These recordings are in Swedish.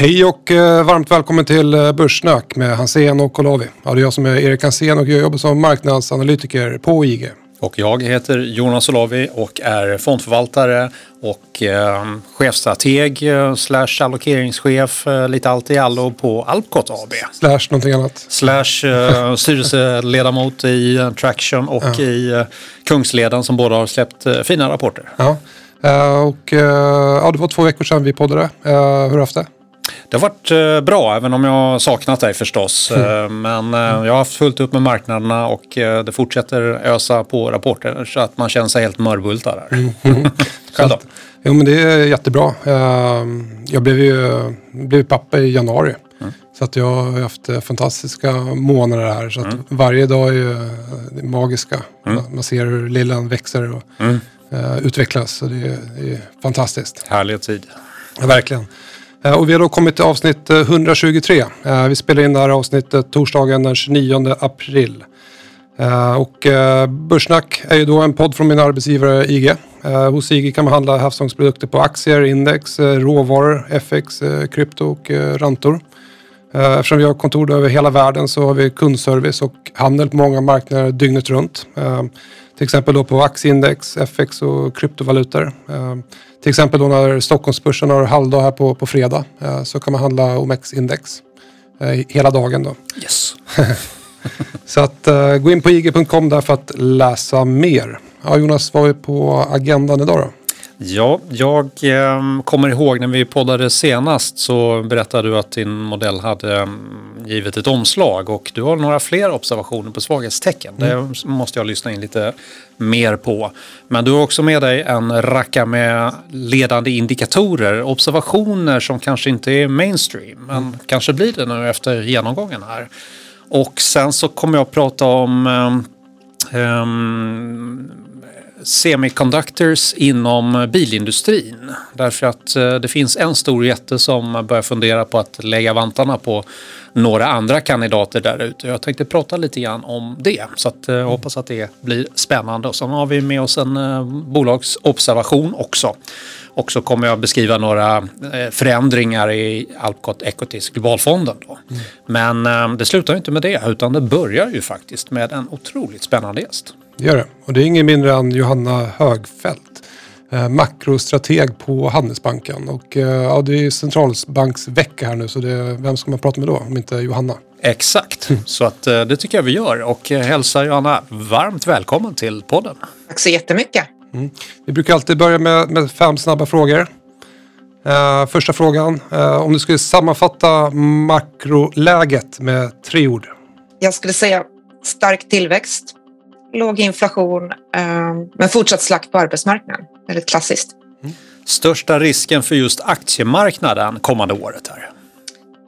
Hej och eh, varmt välkommen till eh, Börssnack med Hansen och Olavi. Ja, det är jag som är Erik Hansen och jag jobbar som marknadsanalytiker på IG. Och jag heter Jonas Olavi och är fondförvaltare och eh, chefstrateg eh, slash allokeringschef, eh, lite allt i allo på Alpcot AB. Slash någonting annat. Slash eh, styrelseledamot i Traction och Ja. i eh, Kungsleden som båda har släppt fina rapporter. Ja. Och ja, det var två veckor sedan vi poddade. Hur har du haft det? Det har varit eh, bra, även om jag har saknat dig förstås. Eh, Men eh, jag har haft fullt upp med marknaderna och det fortsätter ösa på rapporter så att man känner sig helt mörbultad där. Själv då? Jo men det är jättebra. Jag blev ju blev pappa i januari. Så att jag har haft fantastiska månader här. Så att varje dag är ju eh, magiska. Man, man ser hur lillan växer och eh, utvecklas. Så det är, det är fantastiskt. Härlig tid. Ja, verkligen. Eh, och vi har då kommit till avsnitt eh, 123. Eh, vi spelar in det här avsnittet torsdagen den 29 april. Och Börssnack är ju då en podd från min arbetsgivare IG. Hos IG kan man handla havsångsprodukter på aktier, index, råvaror, FX, krypto och räntor. Eftersom vi har kontor över hela världen så har vi kundservice och handel på många marknader dygnet runt. Till exempel då på aktieindex, FX och kryptovalutor. Eh, Till exempel då när Stockholmsbörsen har halvdag här på, på fredag eh, så kan man handla OMX-index eh, hela dagen då. Yes. Så att gå in på ig.com där för att läsa mer. Ja, Jonas, vad är på agendan idag då? Ja, jag eh, kommer ihåg när vi poddade senast så berättade du att din modell hade givit ett omslag och du har några fler observationer på svaghetstecken. Det måste jag lyssna in lite mer på. Men du har också med dig en racka med ledande indikatorer, observationer som kanske inte är mainstream, men kanske blir det nu efter genomgången här. Och sen så kommer jag att prata om ehm, semiconductors inom bilindustrin. Därför att eh, det finns en stor jätte som börjar fundera på att lägga vantarna på några andra kandidater där ute. Jag tänkte prata lite grann om det. Så att, eh, jag hoppas att det blir spännande. Och sen har vi med oss en eh, bolagsobservation också. Och så kommer jag beskriva några förändringar i Alpcot Equities globalfonden. Då. Men eh, det slutar inte med det utan det börjar ju faktiskt med en otroligt spännande gäst. Det gör det. Och det är ingen mindre än Johanna Högfeldt. Eh, makrostrateg på Handelsbanken. Och eh, ja, det är centralbanksvecka här nu så det, vem ska man prata med då om inte Johanna? Exakt, så att eh, det tycker jag vi gör och hälsar Johanna varmt välkommen till podden. Tack så jättemycket. Vi brukar alltid börja med, med fem snabba frågor. Eh, första frågan. Eh, om du skulle sammanfatta makroläget med tre ord. Jag skulle säga stark tillväxt, låg inflation, eh, men fortsatt slakt på arbetsmarknaden. Väldigt klassiskt. Största risken för just aktiemarknaden kommande året här.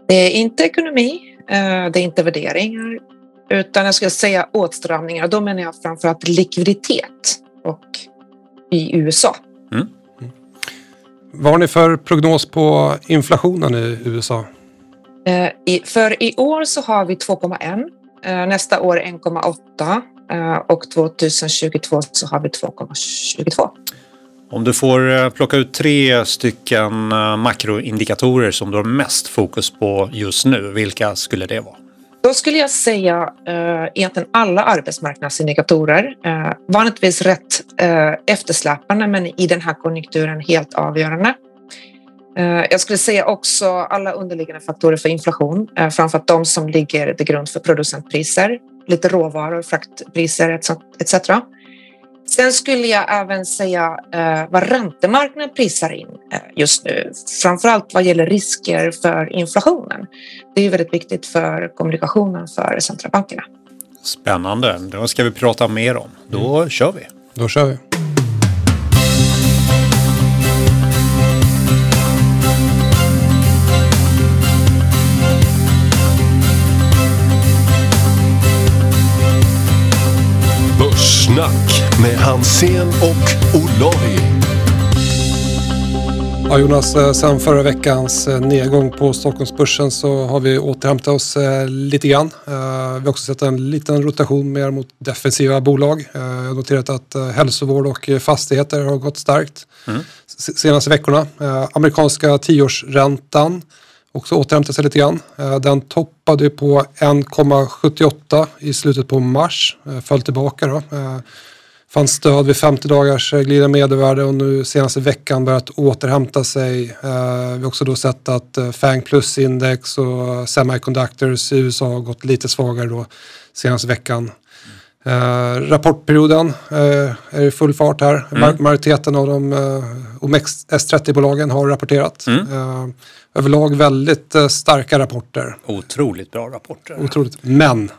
Det är inte ekonomi, eh, det är inte värderingar, utan jag skulle säga åtstramningar. Då menar jag framförallt likviditet och i USA. Vad har ni för prognos på inflationen i USA? Eh, för i år så har vi 2,1, eh, nästa år 1,8 eh, och 2022 så har vi 2,22. Om du får eh, plocka ut tre stycken eh, makroindikatorer som du har mest fokus på just nu, vilka skulle det vara? Då skulle jag säga eh, egentligen alla arbetsmarknadsindikatorer. Eh, vanligtvis rätt eh, eftersläpande men i den här konjunkturen helt avgörande. Eh, jag skulle säga också alla underliggande faktorer för inflation, eh, framför de som ligger till grund för producentpriser, lite råvaror, fraktpriser etc. Sen skulle jag även säga eh, vad räntemarknaden prisar in eh, just nu, framförallt vad gäller risker för inflationen. Det är väldigt viktigt för kommunikationen för centralbankerna. Spännande, det ska vi prata mer om. Då kör vi. Då kör vi. Börssnack med Hansen och Olavi. Ja, Jonas, eh, sen förra veckans eh, nedgång på Stockholmsbörsen så har vi återhämtat oss eh, lite grann. Vi har också sett en liten rotation mer mot defensiva bolag. Jag har noterat att hälsovård och fastigheter har gått starkt s- senaste veckorna. Amerikanska tioårsräntan också återhämtat sig lite grann. Eh, den toppade på 1,78 i slutet på mars, eh, föll tillbaka då. Eh, Fanns stöd vid 50 dagars glidande medelvärde och nu senaste veckan börjat återhämta sig. Vi har också då sett att FANG plus-index och semiconductors i USA har gått lite svagare då senaste veckan. Eh, rapportperioden eh, är i full fart här. Mm. Majoriteten av de eh, OMX S30-bolagen har rapporterat. Mm. Eh, överlag väldigt eh, starka rapporter. Otroligt bra rapporter. Otroligt. Men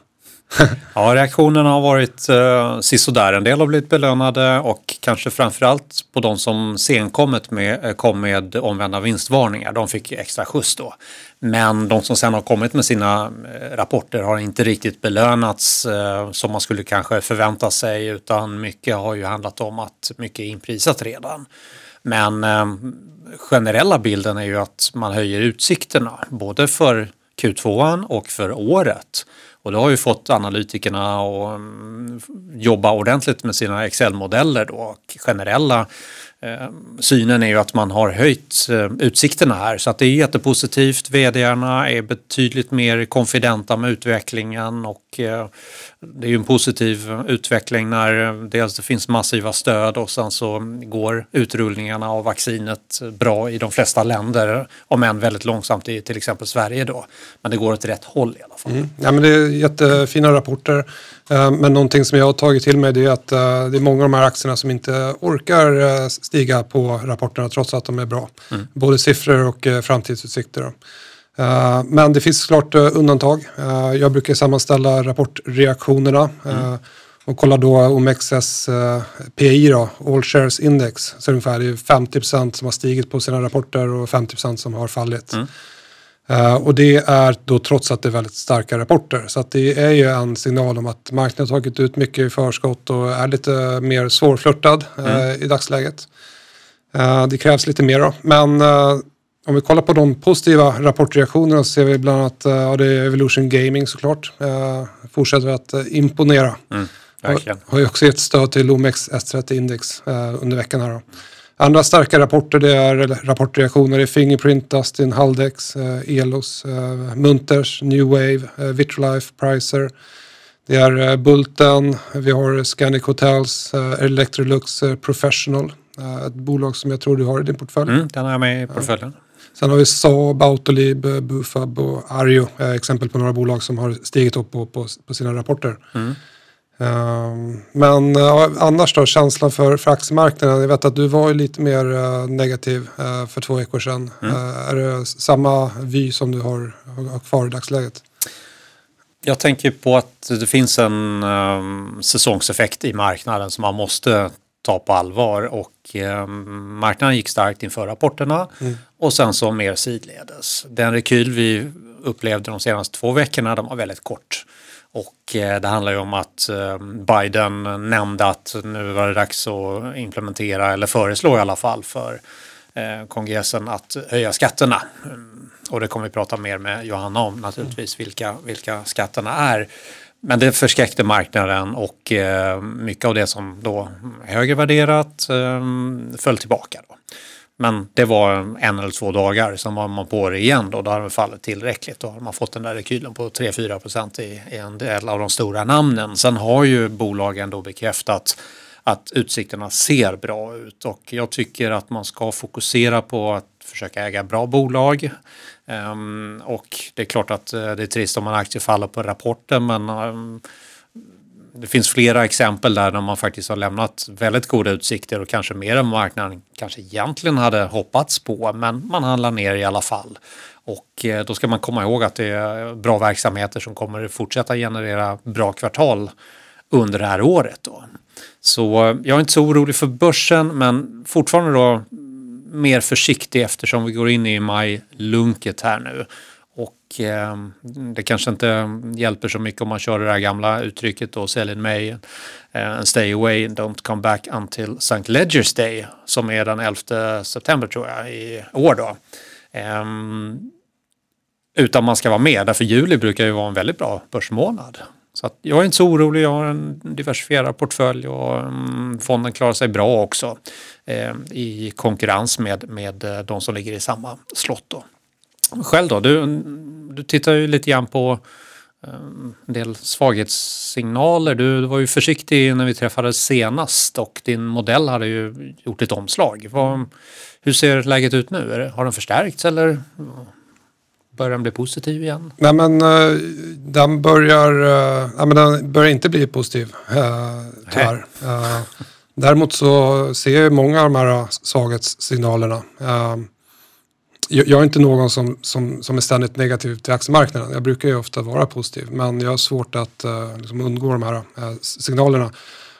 ja, reaktionerna har varit eh, sisådär. En del har blivit belönade och kanske framförallt på de som senkommet med, kom med omvända vinstvarningar. De fick extra skjuts då. Men de som sen har kommit med sina eh, rapporter har inte riktigt belönats eh, som man skulle kanske förvänta sig utan mycket har ju handlat om att mycket är inprisat redan. Men eh, generella bilden är ju att man höjer utsikterna både för Q2 och för året. Och det har ju fått analytikerna att mm, jobba ordentligt med sina Excel-modeller då och generella Eh, synen är ju att man har höjt eh, utsikterna här så att det är jättepositivt. VDarna är betydligt mer konfidenta med utvecklingen och eh, det är ju en positiv utveckling när dels det finns massiva stöd och sen så går utrullningarna av vaccinet bra i de flesta länder om än väldigt långsamt i till exempel Sverige då. Men det går åt rätt håll i alla fall. Mm. Ja, men det är jättefina rapporter. Eh, men någonting som jag har tagit till mig är att eh, det är många av de här aktierna som inte orkar eh, stiga på rapporterna trots att de är bra. Mm. Både siffror och framtidsutsikter. Men det finns såklart ungantag. Jag brukar sammanställa rapportreaktionerna mm. och kolla då OMXS PI då, All Shares Index. Så ungefär det är 50% som har stigit på sina rapporter och 50% som har fallit. Mm. Uh, och det är då trots att det är väldigt starka rapporter. Så att det är ju en signal om att marknaden har tagit ut mycket i förskott och är lite mer svårflörtad uh, mm. i dagsläget. Uh, det krävs lite mer då. Men om vi kollar på de positiva rapportreaktionerna så ser vi bland annat ja, det är Evolution Gaming såklart. fortsätter att imponera. Mm. Har, har ju också gett stöd till OMX S30 Index under veckan här då. Andra starka rapporter det är rapportreaktioner i Fingerprint, Dustin, Haldex, eh, Elos, eh, Munters, New Wave, eh, Vitrolife, Pricer. Det är Bulten, vi har Scandic Hotels, Electrolux Professional. Ett bolag som jag tror du har i din portfölj. Mm, den har jag med i portföljen. Sen har vi Saab, Autolib, Bufab och Arjo. exempel på några bolag som har stigit upp på, på, på sina rapporter. Mm. Ehm, men annars då, känslan för, för aktiemarknaden. Jag vet att du var lite mer uh, negativ uh, för två veckor sedan. Mm. Är det samma vy som du har, har kvar i dagsläget? Jag tänker på att det finns en um, säsongseffekt i marknaden som man måste ta på allvar och um, marknaden gick starkt inför rapporterna mm. och sen så mer sidledes. Den rekyl vi upplevde de senaste två veckorna den var väldigt kort. Och eh, det handlar ju om att ehm, Biden nämnde att nu var det dags att implementera, eller föreslå i alla fall, för eh, kongressen att höja skatterna. Mm, och det kommer vi prata mer med Johanna om naturligtvis, vilka, vilka skatterna är. Men det förskräckte marknaden och eh, mycket av det som då är högre värderat ehm, föll tillbaka. Då. Men det var en eller två dagar, sen var man på det igen då, då hade det fallit tillräckligt. Då har man fått den där rekylen på 3-4 procent i, i en del av de stora namnen. Sen har ju bolagen då bekräftat att utsikterna ser bra ut och jag tycker att man ska fokusera på att försöka äga bra bolag. Ehm, och det är klart att eh, det är trist om en aktie faller på rapporten men ehm, det finns flera exempel där man faktiskt har lämnat väldigt goda utsikter och kanske mer än marknaden kanske egentligen hade hoppats på, men man handlar ner i alla fall. Och eh, då ska man komma ihåg att det är bra verksamheter som kommer fortsätta generera bra kvartal under det här året. Då. Så eh, jag är inte så orolig för börsen, men fortfarande då mer försiktig eftersom vi går in i maj-lunket här nu. Och eh, det kanske inte hjälper så mycket om man kör det där gamla uttrycket då, sell in May, eh, stay away, don't come back until St. Ledger's Day, som är den 11 september tror jag i år då. Eh, utan man ska vara med, därför juli brukar ju vara en väldigt bra börsmånad. Så jag är inte så orolig, jag har en diversifierad portfölj och mm, fonden klarar sig bra också eh, i konkurrens med, med eh, de som ligger i samma slott. Då. Själv då? Du, du tittar ju lite grann på eh, en del svaghetssignaler. Du, var ju försiktig när vi träffades senast och din modell hade ju gjort ett omslag. Hur ser läget ut nu? Har den förstärkts eller börjar den bli positiv igen? Nej men uh, den börjar, nej, men den börjar inte bli positiv tyvärr. Däremot så ser jag många av de här svaghetssignalerna. Uh, jag, är inte någon som, som, som är ständigt negativ till aktiemarknaden. Jag brukar ju ofta vara positiv men jag har svårt att uh, liksom undgå de här signalerna.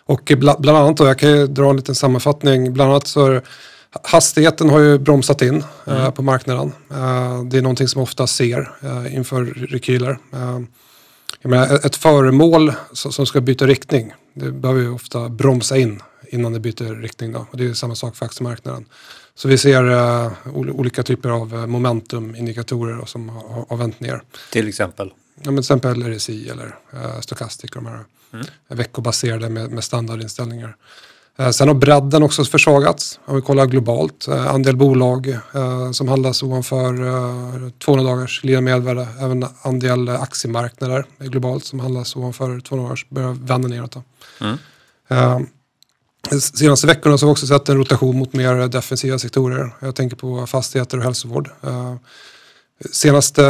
Och bland, bland annat då, jag kan ju dra en liten sammanfattning, bland annat så Hastigheten har ju bromsat in eh, mm. på marknaden. Det är någonting som ofta ser inför rekyler. Jag menar, ett föremål som ska byta riktning, det behöver ju ofta bromsa in innan det byter riktning. Då. Och det är samma sak för aktiemarknaden. Så vi ser uh, olika typer av momentumindikatorer som har, har vänt ner. Till exempel? Ja, men till exempel RSI eller uh, Stochastic, de här mm. veckobaserade med, med standardinställningar. Eh, sen har bredden också försvagats. Om vi kollar globalt. Eh, andel bolag eh, som handlas ovanför 200 dagars lilla medvärde. Även andel aktiemarknader globalt som handlas ovanför 200 dagars börjar vända neråt. Mm. De senaste veckorna så har vi också sett en rotation mot mer defensiva sektorer. Jag tänker på fastigheter och hälsovård. Eh, senaste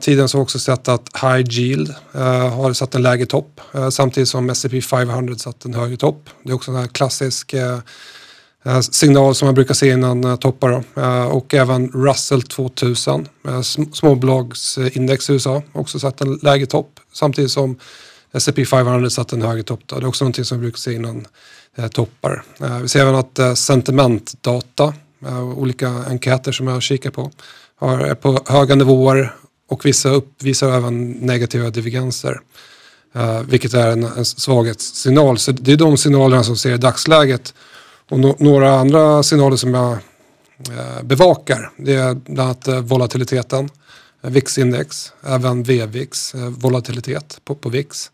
tiden så har vi också sett att High Yield eh, har satt en lägre topp eh, samtidigt som S&P 500 satt en högre topp. Det är också en klassisk signal som man brukar se innan toppar. Och även Russell 2000, småbolagsindex i USA, också satt en lägre topp samtidigt som S&P 500 satt en högre topp. Det är också någonting som man brukar se innan Eh, toppar. Eh, vi ser även att eh, sentimentdata, olika enkäter som jag kikar på, är på höga nivåer och vissa uppvisar även negativa divergenser. Vilket är en, en svaghetssignal. Så det är de signalerna som ser i dagsläget. Och no några andra signaler som jag bevakar det är bland annat volatiliteten, VIX-index, även VVIX, volatilitet på, på VIX.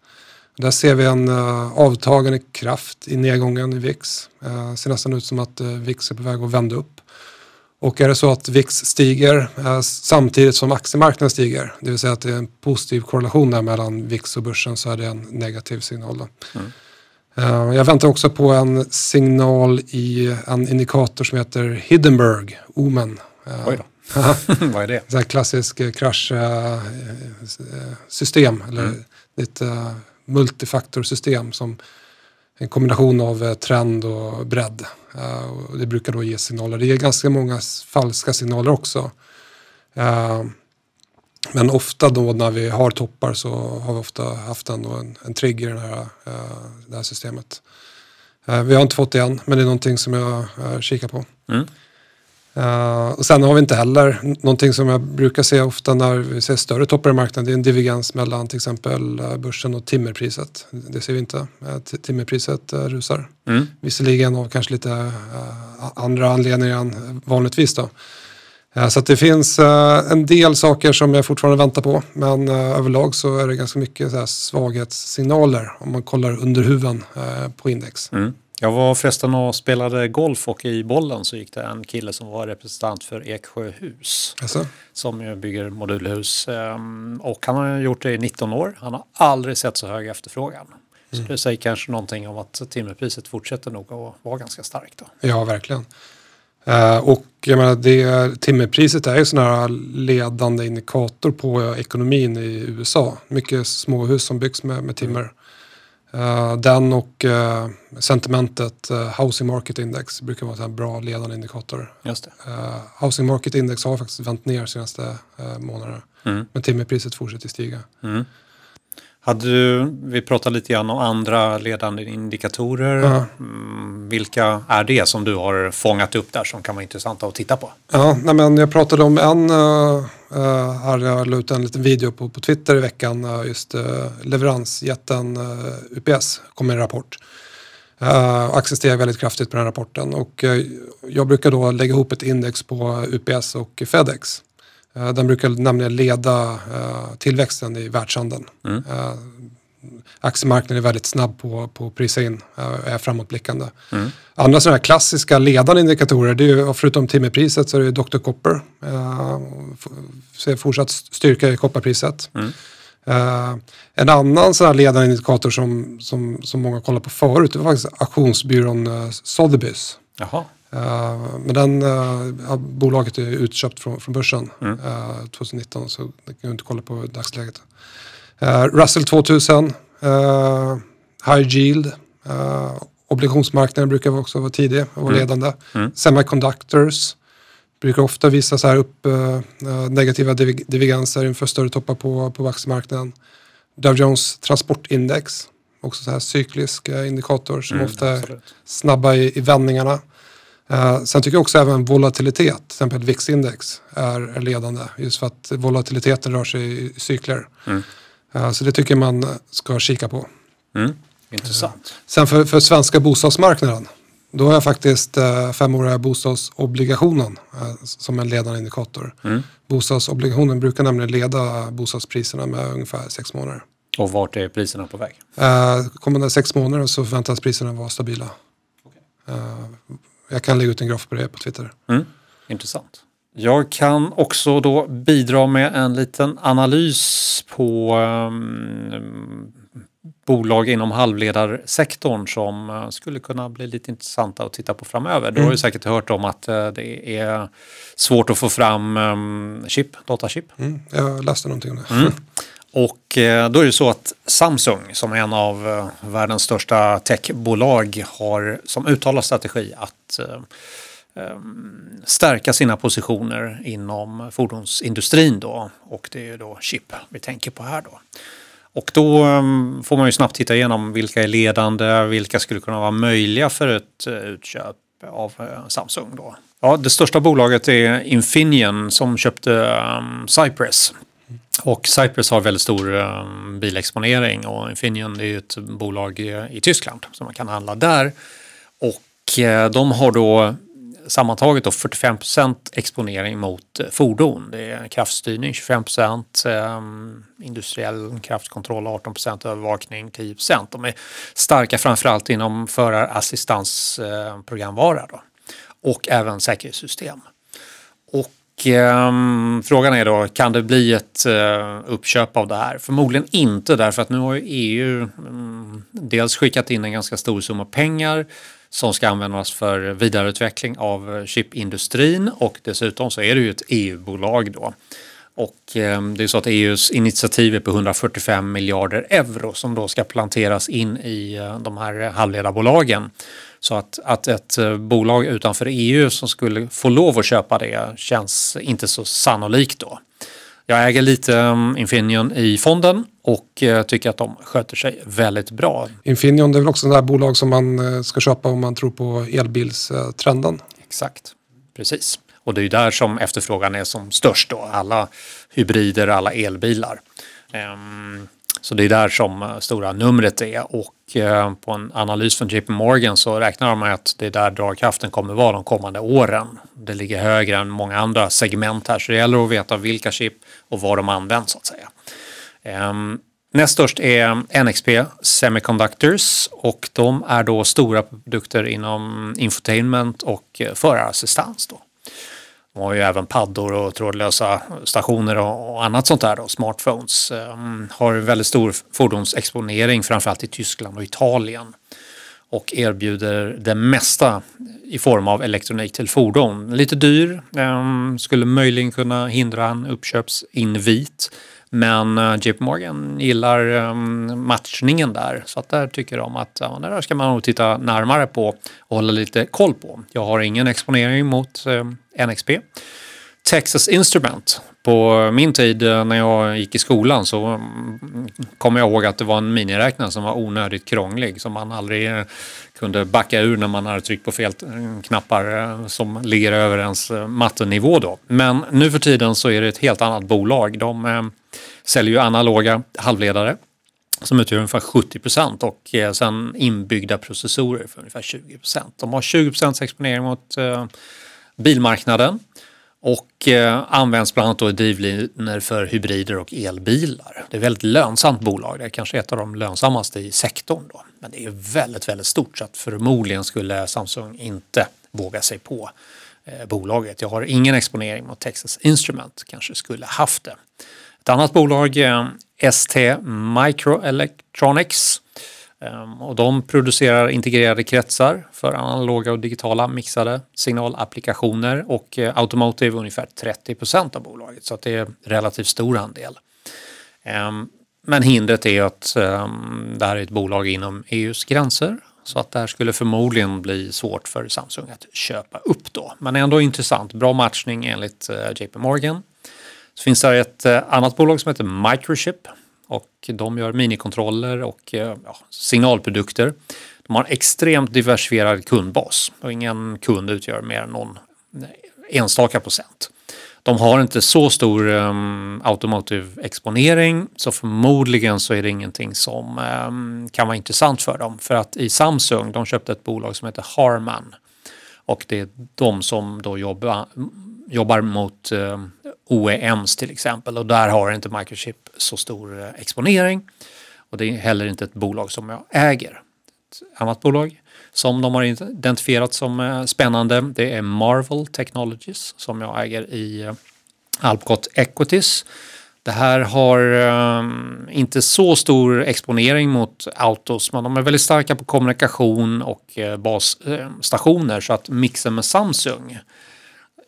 Där ser vi en avtagande kraft i nedgången i VIX. ser nästan ut som att VIX är på väg att vända upp. Och är det så att VIX stiger eh, samtidigt som aktiemarknaden stiger, det vill säga att det är en positiv korrelation där mellan VIX och börsen så är det en negativ signal. Mm. Eh, jag väntar också på en signal i en indikator som heter Hindenburg, Omen. Eh, Oj då. Vad är det? Det är klassisk eh, kraschsystem, eller mm. ett multifaktorsystem som en kombination av eh, trend och bredd. Eh, och det brukar då ge signaler. Det ger ganska många falska signaler också. Eh, men ofta då när vi har toppar så har vi ofta haft ändå en, en trigger i det här, det här systemet. vi har inte fått det än, men det är någonting som jag kikar på. Mm. Uh, och sen har vi inte heller någonting som jag brukar se ofta när vi ser större toppar i marknaden. Det är en divergens mellan till exempel uh, börsen och timmerpriset. Det ser vi inte. Uh, timmerpriset rusar. Mm. Visserligen av kanske lite andra anledningar än vanligtvis. Då. Så det finns en del saker som jag fortfarande väntar på. Men överlag så är det ganska mycket så svaghetssignaler om man kollar under huven på index. Mm. Jag var förresten och spelade golf och i bollen så gick det en kille som var representant för Eksjöhus. Alltså? Som ju bygger modulhus. Ehm, och han har gjort det i 19 år. Han har aldrig sett så hög efterfrågan. Mm. Så det säger kanske någonting om att timmerpriset fortsätter nog att vara ganska starkt. Då. Ja, verkligen. Uh, och jag menar, det, timmerpriset är ju sån här ledande indikator på ekonomin i USA. Mycket småhus som byggs med, med timmer. Uh, den och uh, sentimentet, uh, Housing Market Index, brukar vara en bra ledande indikator. Just det. Housing Market Index har faktiskt vänt ner de senaste månaderna. Mm. Men timmerpriset fortsätter stiga. Mm. Hade du, vi pratade lite grann om andra ledande indikatorer. Ja. Mm, vilka är det som du har fångat upp där som kan vara intressanta att titta på? Ja, nej men jag pratade om en, uh, här jag la ut en liten video på, på Twitter i veckan, uh, just uh, leveransjätten uh, UPS kom med en rapport. Uh, aktien steg väldigt kraftigt på den rapporten och jag brukar då lägga ihop ett index på UPS och Fedex. Eh, den brukar nämligen leda eh, tillväxten i världshandeln. Mm. Eh, aktiemarknaden är väldigt snabb på, på att prisa in, är framåtblickande. Mm. Andra sådana här klassiska ledande indikatorer, det är ju, förutom timmerpriset så är det Dr. Copper. ser fortsatt styrka i kopparpriset. Mm. Uh, en annan sån här ledande indikator som, som, som många kollar på förut det var faktiskt auktionsbyrån uh, Sotheby's. Jaha. Uh, men den, uh, bolaget är utköpt från, från börsen mm. 2019 så det kan jag inte kolla på dagsläget. Russell 2000, High Yield, obligationsmarknaden brukar också vara tidig och mm. ledande. Mm. Semiconductors, brukar ofta visa så här upp negativa div divergenser inför större toppar på, på aktiemarknaden. Dow Jones transportindex, också så här cyklisk indikator som mm, ofta är absolut. snabba i, i vändningarna. Uh, sen tycker jag också även volatilitet, till exempel VIX-index, är, ledande. Just för att volatiliteten rör sig i cykler. Mm. Uh, så det tycker man ska kika på. Mm. Intressant. sen för, för svenska bostadsmarknaden då har jag faktiskt eh, femåriga bostadsobligationen eh, som en ledande indikator. Mm. Bostadsobligationen brukar nämligen leda bostadspriserna med ungefär sex månader. Och vart är priserna på väg? Eh, kommande sex månader så förväntas priserna vara stabila. Okay. Eh, jag kan lägga ut en graf på det på Twitter. Mm. Intressant. Jag kan också då bidra med en liten analys på um, bolag inom halvledarsektorn som eh, skulle kunna bli lite intressanta att titta på framöver. Mm. Du har ju mm. säkert hört om att eh, det är svårt att få fram um, chip, datachip. Mm, jag läste någonting om det. Mm. Och eh, då är det så att Samsung som är en av eh, världens största techbolag har som uttalad strategi att eh, ehm, stärka sina positioner inom fordonsindustrin då och det är ju då chip vi tänker på här då. Och då ehm, får man ju snabbt titta igenom vilka är ledande, vilka skulle kunna vara möjliga för ett utköp av Samsung. Då. Ja, det största bolaget är Infineon som köpte ehm, Cypress. Och Cypress har väldigt stor um, bilexponering och Infineon är ju ett bolag i, i Tyskland som man kan handla där. Och uh, de har då sammantaget då 45 exponering mot eh, fordon. Det är kraftstyrning 25 eh, industriell kraftkontroll 18 övervakning 10 De är starka framförallt inom förarassistansprogramvara eh, och även säkerhetssystem. Eh, frågan är då, kan det bli ett eh, uppköp av det här? Förmodligen inte därför att nu har ju EU mm, dels skickat in en ganska stor summa pengar som ska användas för vidareutveckling av chipindustrin och dessutom så är det ju ett EU-bolag då. Och eh, det är så att EUs initiativ är på 145 miljarder euro som då ska planteras in i eh, de här halvledarbolagen. Så att, att ett eh, bolag utanför EU som skulle få lov att köpa det känns inte så sannolikt då. Jag äger lite um, Infineon i fonden och uh, tycker att de sköter sig väldigt bra. Infineon det är väl också det bolag som man uh, ska köpa om man tror på elbilstrenden. Exakt, precis. Och det är ju där som efterfrågan är som störst då. Alla hybrider, alla elbilar. Um, så det är där som eh, stora numret är och eh, på en analys från JP Morgan så räknar de med att det är där dragkraften kommer vara de kommande åren. Det ligger högre än många andra segment här så det gäller att veta vilka chip och var de används så att säga. Ehm, näst störst är NXP Semiconductors och de är då stora produkter inom infotainment och eh, förarassistans. Då. De har ju även paddor och trådlösa stationer och annat sånt där. Då, smartphones. Um, har väldigt stor fordonsexponering framförallt i Tyskland och Italien. Och erbjuder det mesta i form av elektronik till fordon. Lite dyr, ehm, skulle möjligen kunna hindra en uppköpsinvit. Men eh, uh, JP Morgan gillar um, matchningen där. Så att där tycker de att ja, det där ska man nog titta närmare på och hålla lite koll på. Jag har ingen exponering mot eh, NXP. Texas Instrument. På min tid eh, när jag gick i skolan så mm, kommer jag ihåg att det var en miniräknare som var onödigt krånglig som man aldrig kunde backa ur när man hade tryckt på fel mm, knappar som ligger över ens mattenivå då. Men nu för tiden så är det ett helt annat bolag. De ehm, säljer ju analoga halvledare som utgör ungefär 70 procent och eh, sen inbyggda processorer för ungefär 20 procent. De har 20 procents exponering mot eh, bilmarknaden Och eh, används bland annat då i drivlinor för hybrider och elbilar. Det är ett väldigt lönsamt bolag. Det är kanske ett av de lönsammaste i sektorn. Då. Men det är väldigt, väldigt stort så att förmodligen skulle Samsung inte våga sig på eh, bolaget. Jag har ingen exponering mot Texas Instrument, kanske skulle haft det. Ett annat bolag, eh, ST Microelectronics. Ehm, och de producerar integrerade kretsar för analoga och digitala mixade signalapplikationer och eh, Automotive ungefär 30 procent av bolaget så att det är relativt stor andel. Ehm, men hindret är att ehm, det här är ett bolag inom EUs gränser så att det här skulle förmodligen bli svårt för Samsung att köpa upp då. Men ändå intressant, bra matchning enligt eh, JP Morgan. Så finns det ett eh, annat bolag som heter Microchip och de gör minikontroller och eh, ja, signalprodukter. De har en extremt diversifierad kundbas och ingen kund utgör mer än någon eh, enstaka procent. De har inte så stor um, automotive exponering så förmodligen så är det ingenting som um, kan vara intressant för dem. För att i Samsung, de köpte ett bolag som heter Harman och det är de som då jobbar, jobbar mot eh, OEMs till exempel och där har inte Microchip så stor eh, exponering och det är heller inte ett bolag som jag äger. Ett annat bolag som de har identifierat som eh, spännande det är Marvel Technologies som jag äger i eh, Alpcot Equities. Det här har um, inte så stor exponering mot autos men de är väldigt starka på kommunikation och uh, basstationer så att mixen med Samsung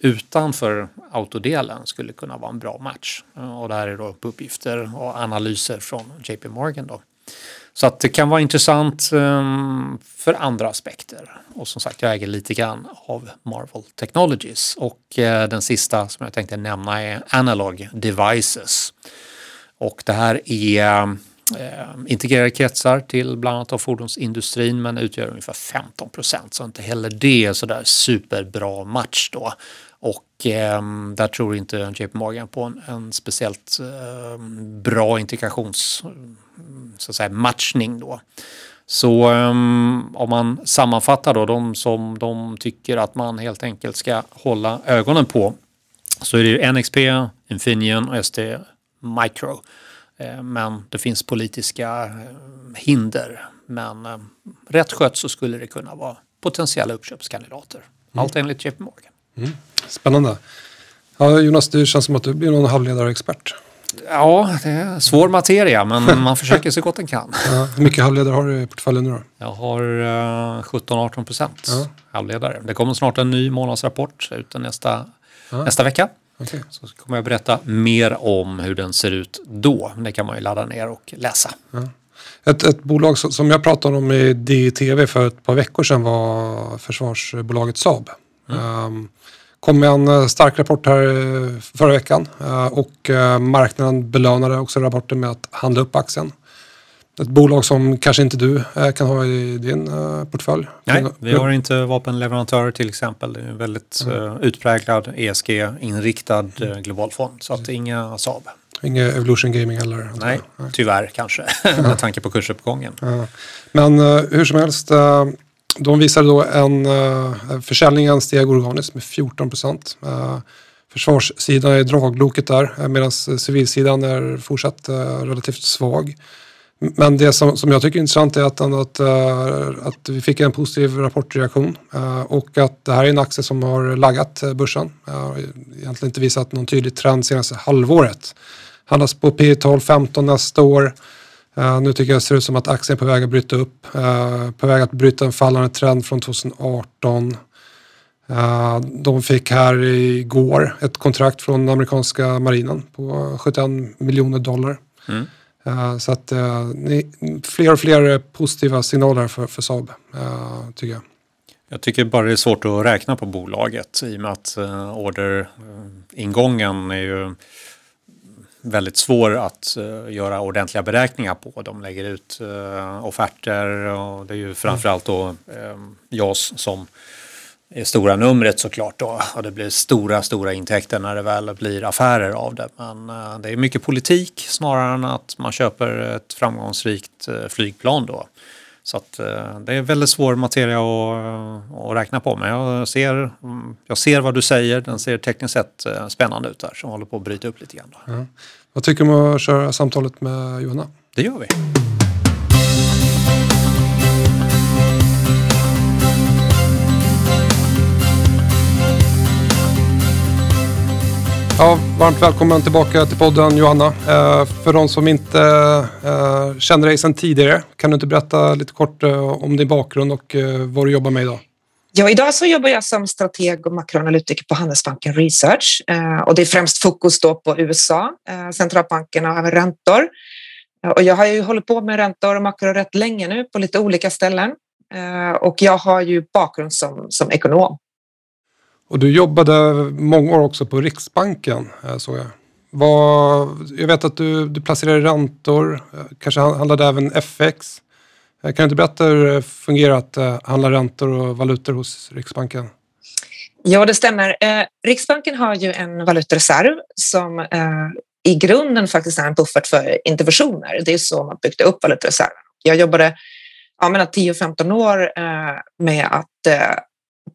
utanför autodelen skulle kunna vara en bra match. Eh, och det här är då uppgifter och analyser från JP Morgan. Då. Så att det kan vara intressant um, för andra aspekter. Och som sagt, jag äger lite grann av Marvel Technologies. Och uh, den sista som jag tänkte nämna är Analog Devices. Och det här är uh, integrerade kretsar till bland annat av fordonsindustrin men utgör ungefär 15 procent. Så inte heller det är sådär superbra match då. Och eh, där tror inte JP Morgan på en, en speciellt eh, bra integrations så att säga, matchning då. Så um, om man sammanfattar då de som de tycker att man helt enkelt ska hålla ögonen på så är det NXP, Infineon och ST Micro. Eh, men det finns politiska eh, hinder. Men eh, rätt skött så skulle det kunna vara potentiella uppköpskandidater. Mm. Allt enligt JP Morgan. Mm. Spännande. Ja, Jonas, det känns som att du blir någon halvledarexpert. Ja, det är svår materia men man försöker så gott den kan. Ja, hur mycket halvledare har du i portföljen nu då? Jag har uh, 17-18 procent ja. halvledare. Det kommer snart en ny månadsrapport ut nästa, ja. nästa vecka. Okay. Så kommer jag berätta mer om hur den ser ut då. Det kan man ju ladda ner och läsa. Ett, ett bolag som jag pratade om i DTV för ett par veckor sedan var försvarsbolaget Saab. Mm. Um, kom med en eh, stark rapport här eh, förra veckan uh, och uh, marknaden belönade också rapporten med att handla upp aktien. Ett bolag som kanske inte du kan ha i din portfölj. Nej, vi har inte vapenleverantörer till exempel. Det är en väldigt mm. utpräglad ESG-inriktad global fond. Så att inga Saab. Inga Evolution Gaming heller? Nej, tyvärr kanske. med tanke på kursuppgången. Men hur som helst de visade då en uh, försäljningen steg organiskt med 14 procent. Uh, försvarssidan är dragloket där eh, medan civilsidan är fortsatt uh, relativt svag. Men det som, som jag tycker är intressant är att, att, att vi fick en positiv rapportreaktion och att det här är en aktie som har laggat börsen. Egentligen inte visat någon tydlig trend senaste halvåret. Handlas på P 12 15 nästa år. Uh, nu tycker jag det ser ut som att aktien är på väg att bryta upp. Uh, på väg att bryta en fallande trend från 2018. Uh, eh, de fick här igår ett kontrakt från amerikanska marinen på 71 miljoner dollar. Mm. så att fler och fler positiva signaler för, för Saab, tycker jag. Jag tycker bara det är svårt att räkna på bolaget i och med att orderingången är ju väldigt svår att uh, göra ordentliga beräkningar på. De lägger ut uh, offerter och det är ju framförallt då eh, um, JAS som är stora numret såklart då och det blir stora, stora intäkter när det väl blir affärer av det. Men uh, det är mycket politik snarare än att man köper ett framgångsrikt flygplan då. Så att, eh, det är väldigt svår materia att, att räkna på. Men jag ser, jag ser vad du säger. Den ser tekniskt sett eh, spännande ut där. Så håller på att bryta upp lite grann. Ja. Vad tycker du om att köra samtalet med Johanna? Det gör vi. Ja, varmt välkommen tillbaka till podden Johanna. Eh, för de som inte eh, känner dig sedan tidigare, kan du inte berätta lite kort eh, om din bakgrund och eh, vad du jobbar med idag? Ja, idag så jobbar jag som strateg och makroanalytiker på Handelsbanken Research eh, och det är främst fokus då på USA, eh, centralbankerna och även räntor. Eh, och jag har ju hållit på med räntor och makro rätt länge nu på lite olika ställen eh, och jag har ju bakgrund som, som ekonom. Och du jobbade många år också på Riksbanken, eh, såg jag. Var, jag vet att du, du placerar räntor, eh, kanske handlade även FX. Eh, kan du inte berätta hur det fungerar att handla räntor och valutor hos Riksbanken? Ja, det stämmer. Riksbanken har ju en valutareserv som i grunden faktiskt är en buffert för interventioner. Det är så man byggde upp valutareserven. Jag jobbade ja, 10-15 år med att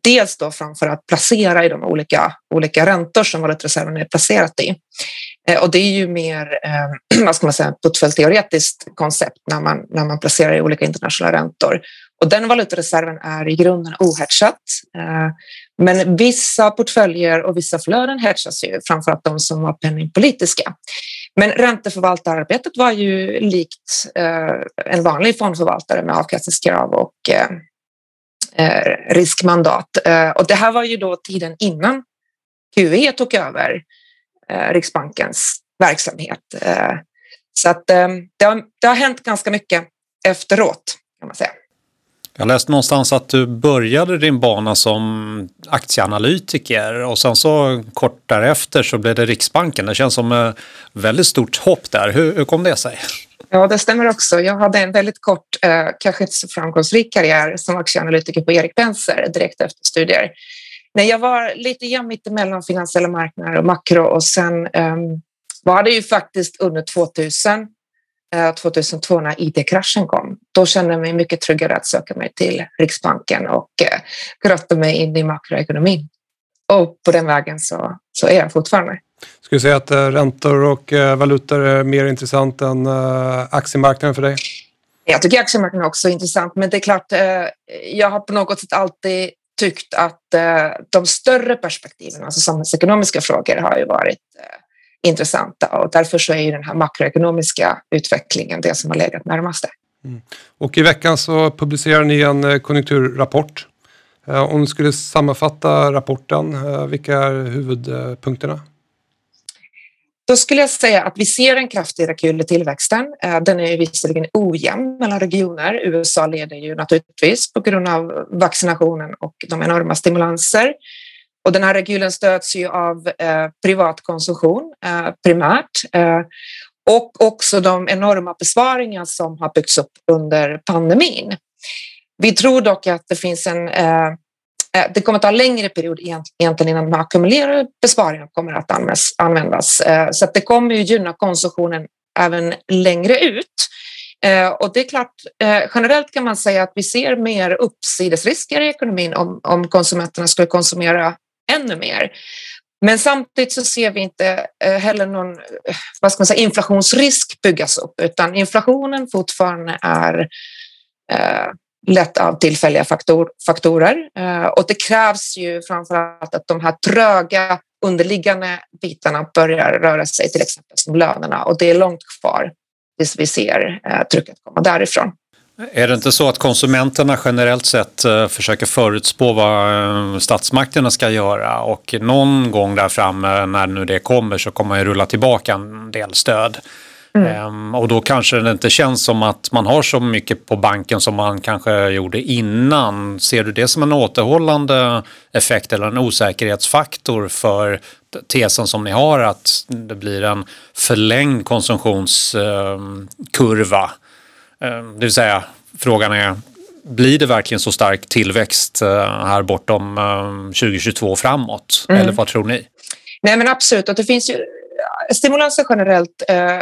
dels då framför att placera i de olika, olika räntor som valutareserven är placerat i. Eh, och det är ju mer, eh, vad ska man säga, portföljteoretiskt koncept när man, när man placerar i olika internationella räntor. Och den valutareserven är i grunden ohedgat. Eh, men vissa portföljer och vissa flöden hedgas ju, framförallt de som var penningpolitiska. Men ränteförvaltararbetet var ju likt en vanlig fondförvaltare med avkastningskrav och Eh, riskmandat. Eh, och det här var ju då tiden innan QE tog över eh, Riksbankens verksamhet. Så att det har, det har hänt ganska mycket efteråt kan man säga. Jag läste någonstans att du började din bana som aktieanalytiker och sen så kort därefter så blev det Riksbanken. Det känns som ett väldigt stort hopp där. Hur, hur kom det sig? Ja, det stämmer också. Jag hade en väldigt kort, eh, kanske inte så framgångsrik karriär som aktieanalytiker på Erik Penser direkt efter studier. Nej, jag var lite jämn mittemellan finansiella marknader och makro och sen eh, var det ju faktiskt under 2000, eh, 2002 när IT-kraschen kom. Då kände jag mig mycket tryggare att söka mig till Riksbanken och eh, grotta mig in i makroekonomin. Och på den vägen så, så är jag fortfarande. Skulle du säga att eh, räntor och eh, valutor är mer intressant än eh, aktiemarknaden för dig? Jag tycker aktiemarknaden också är intressant, men det är klart, jag har på något sätt alltid tyckt att de större perspektiven, alltså samhällsekonomiska frågor, har ju varit intressanta och därför så är ju den här makroekonomiska utvecklingen det som har legat närmast. Mm. Och i veckan så publicerar ni en konjunkturrapport. Om du skulle sammanfatta rapporten, vilka är huvudpunkterna? Då skulle jag säga att vi ser en kraftig rekyl i tillväxten. Eh, den är visserligen ojämn mellan regioner. USA leder ju naturligtvis på grund av vaccinationen och de enorma stimulanser. Och den här rekylen stöds ju av eh, privat konsumtion eh, primärt eh, och också de enorma besparingar som har byggts upp under pandemin. Vi tror dock att det finns en Eh, Eh, det kommer att ta längre period egentligen innan de ackumulerade besparingarna kommer att användas. Eh, så att det kommer ju gynna konsumtionen även längre ut. Eh, och det är klart, generellt kan man säga att vi ser mer uppsidesrisker i ekonomin om, om konsumenterna skulle konsumera ännu mer. Men samtidigt så ser vi inte heller någon vad ska man säga, inflationsrisk byggas upp, utan inflationen fortfarande är lätt av tillfälliga faktor, faktorer. Eh, och det krävs ju framför allt att de här tröga underliggande bitarna börjar röra sig, till exempel som lönerna. Och det är långt kvar tills vi ser eh, trycket komma därifrån. Är det inte så att konsumenterna generellt sett eh, försöker förutspå vad eh, statsmakterna ska göra och någon gång där framme när nu det kommer så kommer man ju rulla tillbaka en del stöd. Mm. Ehm, och då kanske det inte känns som att man har så mycket på banken som man kanske gjorde innan. Ser du det som en återhållande effekt eller en osäkerhetsfaktor för tesen som ni har att det blir en förlängd konsumtionskurva? Ehm, det vill säga, frågan är blir det verkligen så stark tillväxt eh, här bortom 2022 framåt? Mm. Eller vad tror ni? Nej men absolut, och det finns ju stimulanser generellt eh,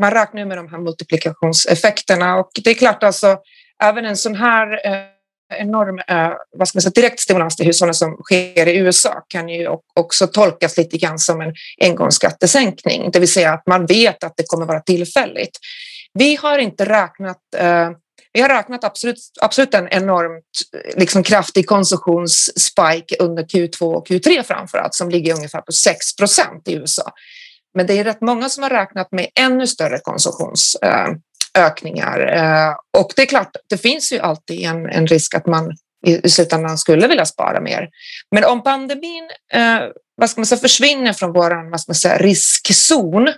man räknar med de här multiplikationseffekterna och det är klart alltså även en sån här eh, enorm eh, vad ska man säga, direkt stimulans till hushållen som sker i USA kan ju också tolkas lite grann som en engångsskattesänkning, det vill säga att man vet att det kommer vara tillfälligt. Vi har inte räknat eh, vi har räknat absolut, absolut en enormt liksom, kraftig konsumtionsspike under Q2 och Q3 framför allt som ligger ungefär på 6 procent i USA. Men det är rätt många som har räknat med ännu större konsumtionsökningar. Eh, och det är klart, det finns ju alltid en, en risk att man i slutändan skulle vilja spara mer. Men om pandemin eh, vad ska man säga, försvinner från vår vad ska man säga, riskzon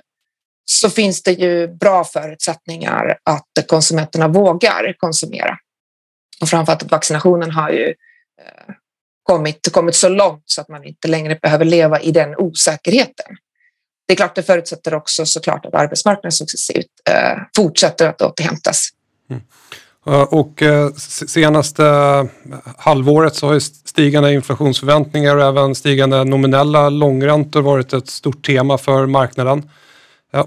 så finns det ju bra förutsättningar att konsumenterna vågar konsumera. Och framförallt att vaccinationen har ju eh, kommit, kommit så långt så att man inte längre behöver leva i den osäkerheten. Det är klart, det förutsätter också såklart att arbetsmarknaden successivt eh, fortsätter att återhämtas. Mm. Och eh, senaste halvåret så har stigande inflationsförväntningar och även stigande nominella långräntor varit ett stort tema för marknaden.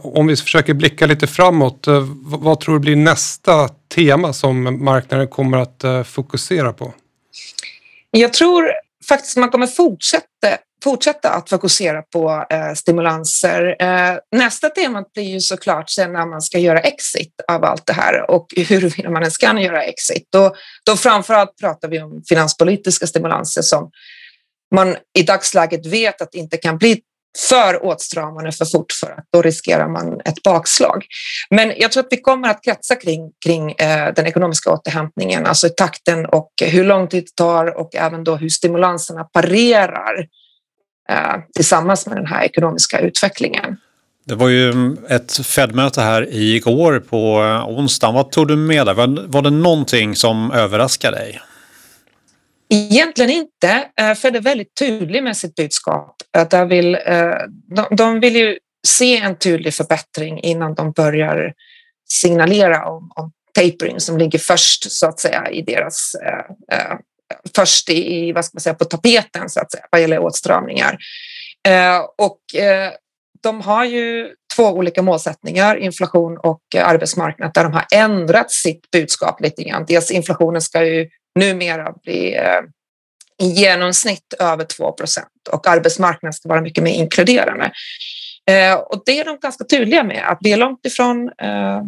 Om vi försöker blicka lite framåt, eh, vad tror du blir nästa tema som marknaden kommer att eh, fokusera på? Jag tror faktiskt man kommer fortsätta, fortsätta att fokusera på eh, stimulanser. Eh, nästa tema blir ju såklart sen när man ska göra exit av allt det här och huruvida man ens kan göra exit. Då, då framförallt pratar vi om finanspolitiska stimulanser som man i dagsläget vet att inte kan bli för åtstramande för fort för att då riskerar man ett bakslag. Men jag tror att vi kommer att kretsa kring, kring eh, den ekonomiska återhämtningen, alltså takten och hur lång tid det tar och även då hur stimulanserna parerar eh, tillsammans med den här ekonomiska utvecklingen. Det var ju ett Fed-möte här igår på onsdagen. Vad tog du med dig? Var det någonting som överraskade dig? Egentligen inte, eh, det är väldigt tydlig med sitt budskap. Att vill, eh, de vill ju se en tydlig förbättring innan de börjar signalera om, om tapering som ligger först så att säga i deras eh, först i, vad ska man säga, på tapeten så att säga vad gäller åtstramningar. Eh, och eh, de har ju två olika målsättningar, inflation och eh, arbetsmarknad, där de har ändrat sitt budskap lite grann. Dels inflationen ska ju numera bli eh, i genomsnitt över 2 procent och arbetsmarknaden ska vara mycket mer inkluderande. Eh, och det är de ganska tydliga med, att vi är långt ifrån eh,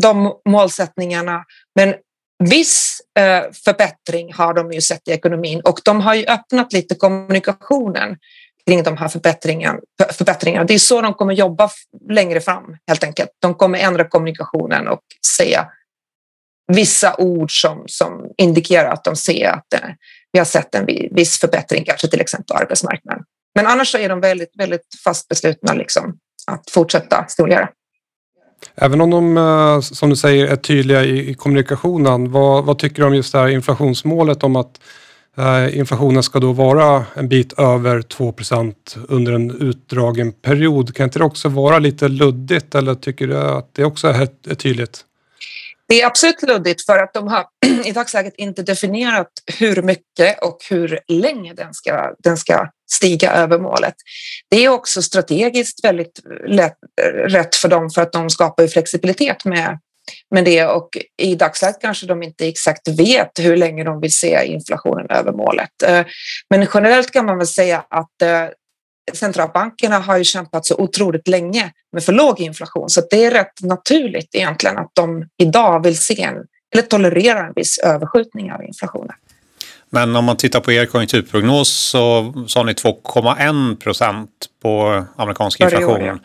de målsättningarna. Men viss Eh, förbättring har de ju sett i ekonomin och de har ju öppnat lite kommunikationen kring de här förbättringarna. förbättringarna. Det är så de kommer jobba längre fram helt enkelt. De kommer ändra kommunikationen och säga vissa ord som, som indikerar att de ser att eh, vi har sett en viss förbättring, kanske till exempel på arbetsmarknaden. Men annars så är de väldigt, väldigt fast beslutna liksom, att fortsätta stimulera. Även om de, eh, som du säger, är tydliga i, kommunikationen, vad, vad, tycker du om just det här inflationsmålet om att eh, inflationen ska då vara en bit över 2% under en utdragen period? Kan inte det också vara lite luddigt eller tycker du att det också är, är tydligt? Det är absolut luddigt för att de har i dagsläget inte definierat hur mycket och hur länge den ska, den ska stiga över målet. Det är också strategiskt väldigt lätt, rätt för dem för att de skapar flexibilitet med, med det och i dagsläget kanske de inte exakt vet hur länge de vill se inflationen över målet. Eh, men generellt kan man väl säga att eh, centralbankerna har ju kämpat så otroligt länge med för låg inflation så det är rätt naturligt egentligen att de idag vill se en, eller tolerera en viss överskjutning av inflationen. Men om man tittar på er konjunkturprognos så sa ni 2,1 procent på amerikansk inflation. År, ja.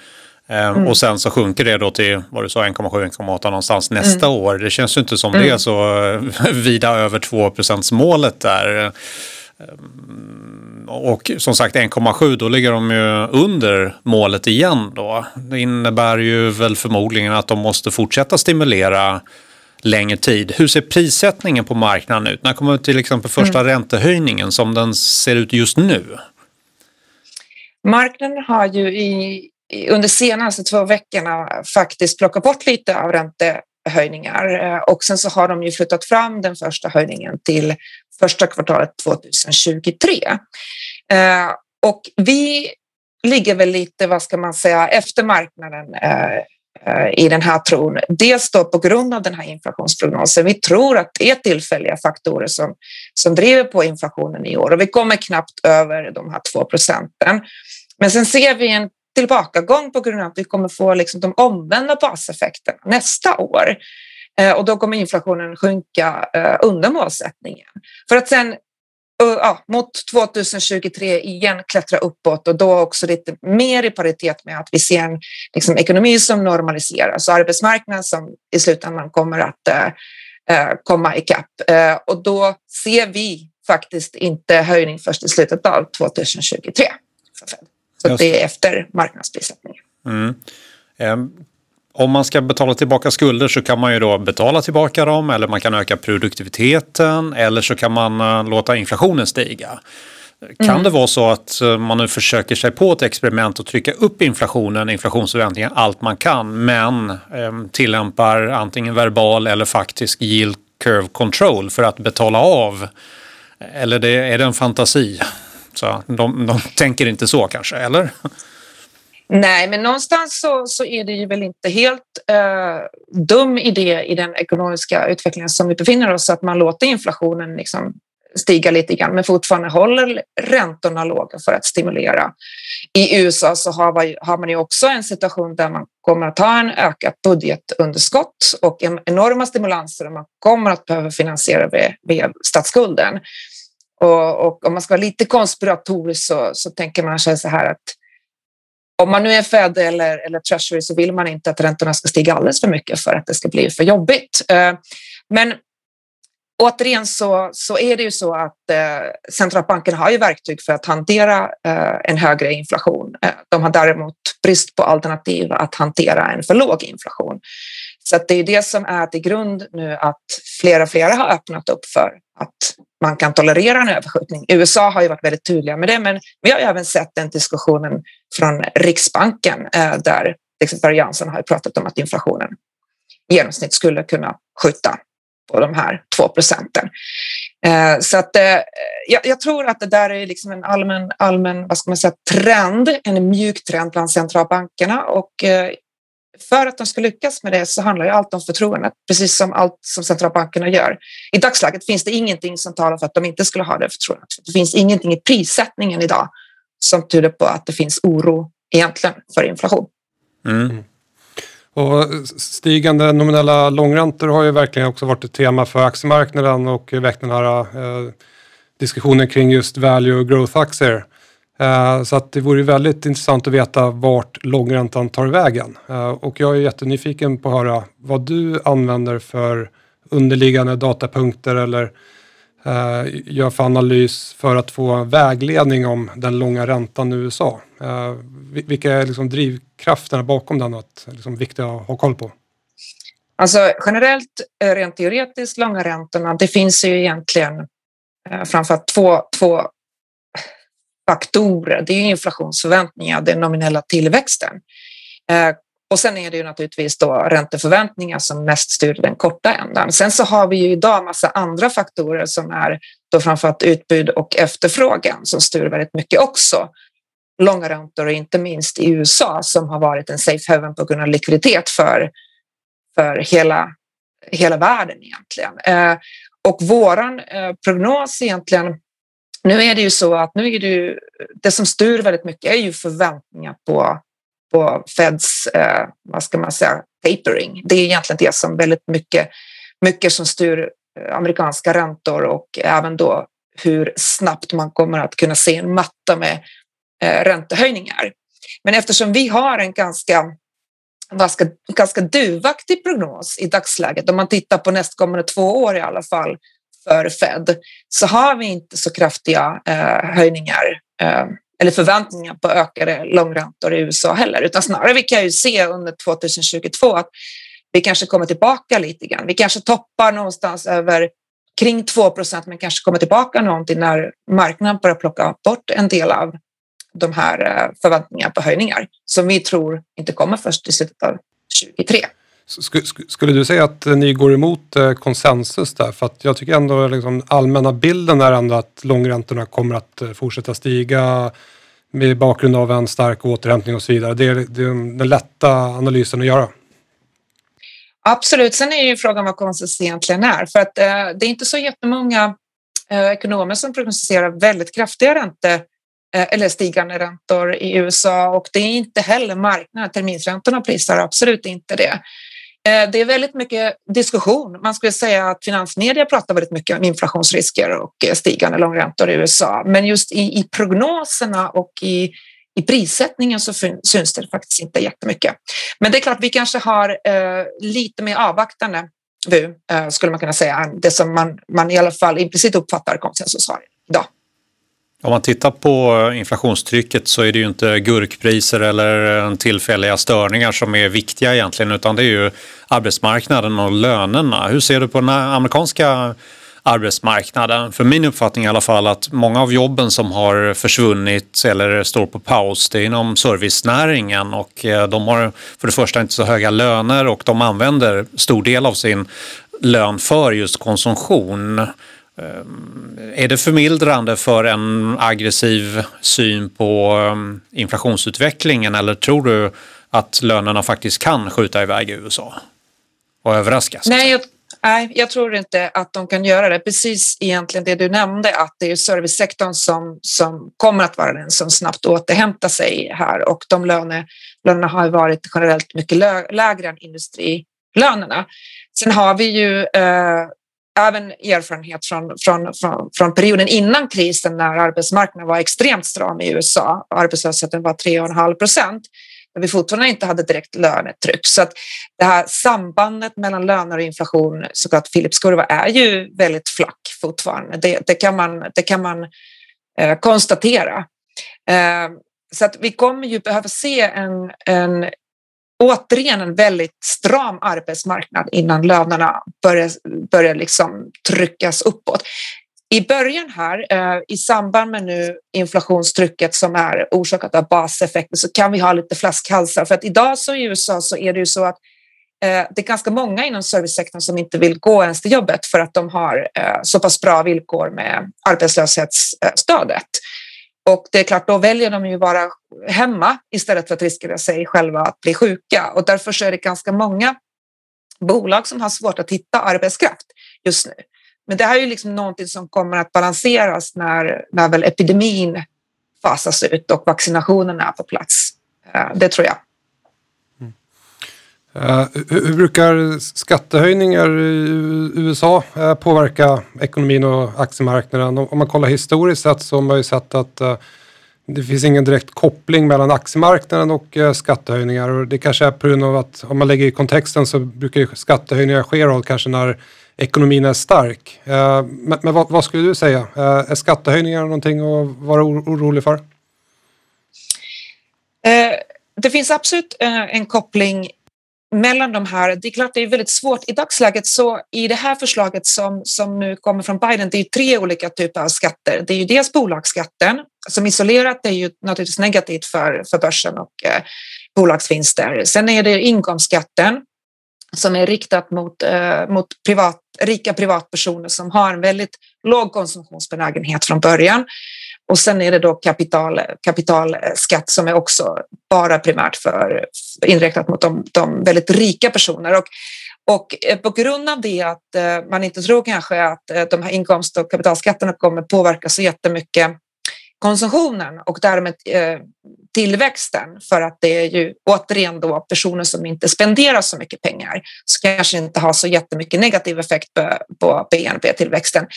Ehm, mm. Och sen så sjunker det då till vad du sa 1,7-1,8 någonstans nästa mm. år. Det känns ju inte som mm. det är så vida över 2 målet där. Ehm, och som sagt 1,7 då ligger de ju under målet igen då. Det innebär ju väl förmodligen att de måste fortsätta stimulera längre tid. Hur ser prissättningen på marknaden ut? När kommer till exempel första mm. räntehöjningen som den ser ut just nu? Marknaden har ju i, under senaste två veckorna faktiskt plockat bort lite av räntehöjningar eh, och sen så har de ju flyttat fram den första höjningen till första kvartalet 2023. Eh, och vi ligger väl lite, vad ska man säga, efter marknaden eh, eh, i den här tron. Dels då på grund av den här inflationsprognosen. Vi tror att det är tillfälliga faktorer som, som driver på inflationen i år och vi kommer knappt över de här två procenten. Men sen ser vi en tillbakagång på grund av att vi kommer få liksom de omvända baseffekterna nästa år. Eh, och då kommer inflationen sjunka eh, under målsättningen. För att sen ja, mot 2023 igen klättra uppåt och då också lite mer i paritet med att vi ser en liksom, ekonomi som normaliseras och arbetsmarknad som i slutändan kommer att eh, komma ikapp. Eh, och då ser vi faktiskt inte höjning först i slutet av 2023. Så det är efter marknadsprissättningen. Mm. Om man ska betala tillbaka skulder så kan man ju då betala tillbaka dem eller man kan öka produktiviteten eller så kan man uh, låta inflationen stiga. Kan mm. det vara så att uh, man nu försöker sig på ett experiment och trycka upp inflationen, inflationsförväntningar, allt man kan men um, tillämpar antingen verbal eller faktisk yield curve control för att betala av? Eller det, är det en fantasi? Så de, de tänker inte så kanske, eller? Nej, men någonstans så, så är det ju väl inte helt eh, dum idé i den ekonomiska utvecklingen som vi befinner oss att man låter inflationen liksom stiga lite grann men fortfarande håller räntorna låga för att stimulera. I USA så har man, har man ju också en situation där man kommer att ha en ökat budgetunderskott och en enorma stimulanser och man kommer att behöva finansiera via, via statsskulden. Och, och, om man ska vara lite konspiratorisk så, så tänker man sig så här att om man nu är Fed eller, eller Treasury så vill man inte att räntorna ska stiga alldeles för mycket för att det ska bli för jobbigt. Eh, men återigen så, så är det ju så att eh, centralbanken har ju verktyg för att hantera eh, en högre inflation. Eh, de har däremot brist på alternativ att hantera en för låg inflation. Så det är det som är till grund nu att flera flera har öppnat upp för att man kan tolerera en överskjutning. USA har ju varit väldigt tydliga med det, men vi har även sett den diskussionen från Riksbanken eh, där liksom exempel Jansson har pratat om att inflationen i genomsnitt skulle kunna skjuta på de här två procenten. Eh, så att eh, jag, tror att det där är liksom en allmän, allmän vad ska man säga, trend, en mjuk trend bland centralbankerna och för att de ska lyckas med det så handlar ju allt om förtroendet, precis som allt som centralbankerna gör. I dagsläget finns det ingenting som talar för att de inte skulle ha det förtroendet. Det finns ingenting i prissättningen idag som tyder på att det finns oro egentligen för inflation. Mm. Och stigande nominella långräntor har ju verkligen också varit ett tema för aktiemarknaden och väckt den här eh, diskussionen kring just value och growth-aktier. Eh, så att det vore väldigt intressant att veta vart långräntan tar vägen. Eh, och jag är jättenyfiken på att höra vad du använder för underliggande datapunkter eller eh, gör för analys för att få vägledning om den långa räntan i USA. Vilka är liksom drivkrafterna bakom den och att, liksom, viktiga att ha koll på? Alltså generellt, rent teoretiskt, långa räntorna, det finns ju egentligen framförallt två, två faktorer. Det är inflationsförväntningar, den nominella tillväxten. Eh, och sen är det ju naturligtvis då ränteförväntningar som mest styr den korta ändan. Sen så har vi ju idag massa andra faktorer som är då framförallt utbud och efterfrågan som styr väldigt mycket också. Långa räntor och inte minst i USA som har varit en safe haven på grund av likviditet för, för hela, hela världen egentligen. Eh, och våran eh, prognos egentligen nu är det ju så att nu är det, ju, det som styr väldigt mycket är ju förväntningar på, på Feds, eh, vad ska man säga, tapering. Det är egentligen det som väldigt mycket, mycket som styr eh, amerikanska räntor och även då hur snabbt man kommer att kunna se en matta med eh, räntehöjningar. Men eftersom vi har en ganska ganska, ganska duvaktig prognos i dagsläget, om man tittar på nästkommande två år i alla fall, för Fed så har vi inte så kraftiga eh, höjningar eh, eller förväntningar på ökade långräntor i USA heller, utan snarare vi kan ju se under 2022 att vi kanske kommer tillbaka lite grann. Vi kanske toppar någonstans över kring 2 men kanske kommer tillbaka någonting när marknaden börjar plocka bort en del av de här eh, förväntningarna på höjningar som vi tror inte kommer först i slutet av 2023. Skulle du säga att eh, ni går emot eh, konsensus där? För att jag tycker ändå liksom allmänna bilden är ändå att långräntorna kommer att eh, fortsätta stiga med bakgrund av en stark återhämtning och så vidare. Det är, det är den lätta analysen att göra. Absolut, sen är ju frågan vad konsensus egentligen är. För att eh, det är inte så jättemånga eh, ekonomer som prognostiserar väldigt kraftiga räntor eh, eller stigande räntor i USA och det är inte heller marknaden. Terminsräntorna prisar absolut inte det. Eh, det är väldigt mycket diskussion. Man skulle säga att finansmedia pratar väldigt mycket om inflationsrisker och eh, stigande långräntor i USA. Men just i, i prognoserna och i, i prissättningen så syns det faktiskt inte jättemycket. Men det är klart, vi kanske har eh, lite mer avvaktande vu, eh, skulle man kunna säga, än det som man, man i alla fall implicit uppfattar konsensus har. Om man tittar på inflationstrycket så är det ju inte gurkpriser eller eh, tillfälliga störningar som är viktiga egentligen utan det är ju arbetsmarknaden och lönerna. Hur ser du på den amerikanska arbetsmarknaden? För min uppfattning i alla fall att många av jobben som har försvunnit eller står på paus det är inom servicenäringen och eh, de har för det första inte så höga löner och de använder stor del av sin lön för just konsumtion. Är det förmildrande för en aggressiv syn på um, inflationsutvecklingen eller tror du att lönerna faktiskt kan skjuta iväg i USA och överraska? Nej, jag, nej, jag tror inte att de kan göra det. Precis egentligen det du nämnde att det är servicesektorn som, som kommer att vara den som snabbt återhämtar sig här och de löner, lönerna har varit generellt mycket lägre än industrilönerna. Sen har vi ju eh, även erfarenhet från, från, från, från, perioden innan krisen när arbetsmarknaden var extremt stram i USA. Arbetslösheten var 3,5 procent men vi fortfarande inte hade direkt lönetryck. Så att det här sambandet mellan löner och inflation, så kallat Philips kurva, är ju väldigt flack fortfarande. Det, det kan man, det kan man eh, konstatera. Eh, så att vi kommer ju behöva se en, en återigen en väldigt stram arbetsmarknad innan lönerna börjar, börjar liksom tryckas uppåt. I början här, eh, i samband med nu inflationstrycket som är orsakat av baseffekter så kan vi ha lite flaskhalsar för att idag så i USA så är det ju så att eh, det är ganska många inom servicesektorn som inte vill gå ens till jobbet för att de har eh, så pass bra villkor med arbetslöshetsstödet. Och det är klart, då väljer de ju vara hemma istället för att riskera sig själva att bli sjuka. Och därför så är det ganska många bolag som har svårt att hitta arbetskraft just nu. Men det här är ju liksom någonting som kommer att balanseras när, när väl epidemin fasas ut och vaccinationerna är på plats. Eh, det tror jag. Uh, hur brukar skattehöjningar i USA uh, eh, påverka ekonomin och aktiemarknaden? Om man kollar historiskt sett så har man ju sett att uh, det finns ingen direkt koppling mellan aktiemarknaden och skattehöjningar och det kanske är på grund av att om man lägger i kontexten så brukar skattehöjningar ske då, kanske när ekonomin är stark. Men, men vad, vad, skulle du säga? Är skattehöjningar någonting att vara orolig för? Det finns absolut en koppling mellan de här, det är klart det är väldigt svårt i dagsläget så i det här förslaget som, som nu kommer från Biden, det är tre olika typer av skatter. Det är ju dels bolagsskatten som isolerat är ju naturligtvis negativt för, för börsen och eh, bolagsvinster. Sen är det inkomstskatten som är riktat mot, eh, mot privat, rika privatpersoner som har en väldigt låg konsumtionsbenägenhet från början. Och sen är det då kapital, kapitalskatt som är också bara primärt för, inriktat mot de, de väldigt rika personer. Och, och eh, på grund av det att eh, man inte tror kanske att eh, de här inkomst och kapitalskatterna kommer påverka så jättemycket konsumtionen och därmed tillväxten för att det är ju återigen då personer som inte spenderar så mycket pengar så kanske inte har så jättemycket negativ effekt på, på BNP-tillväxten.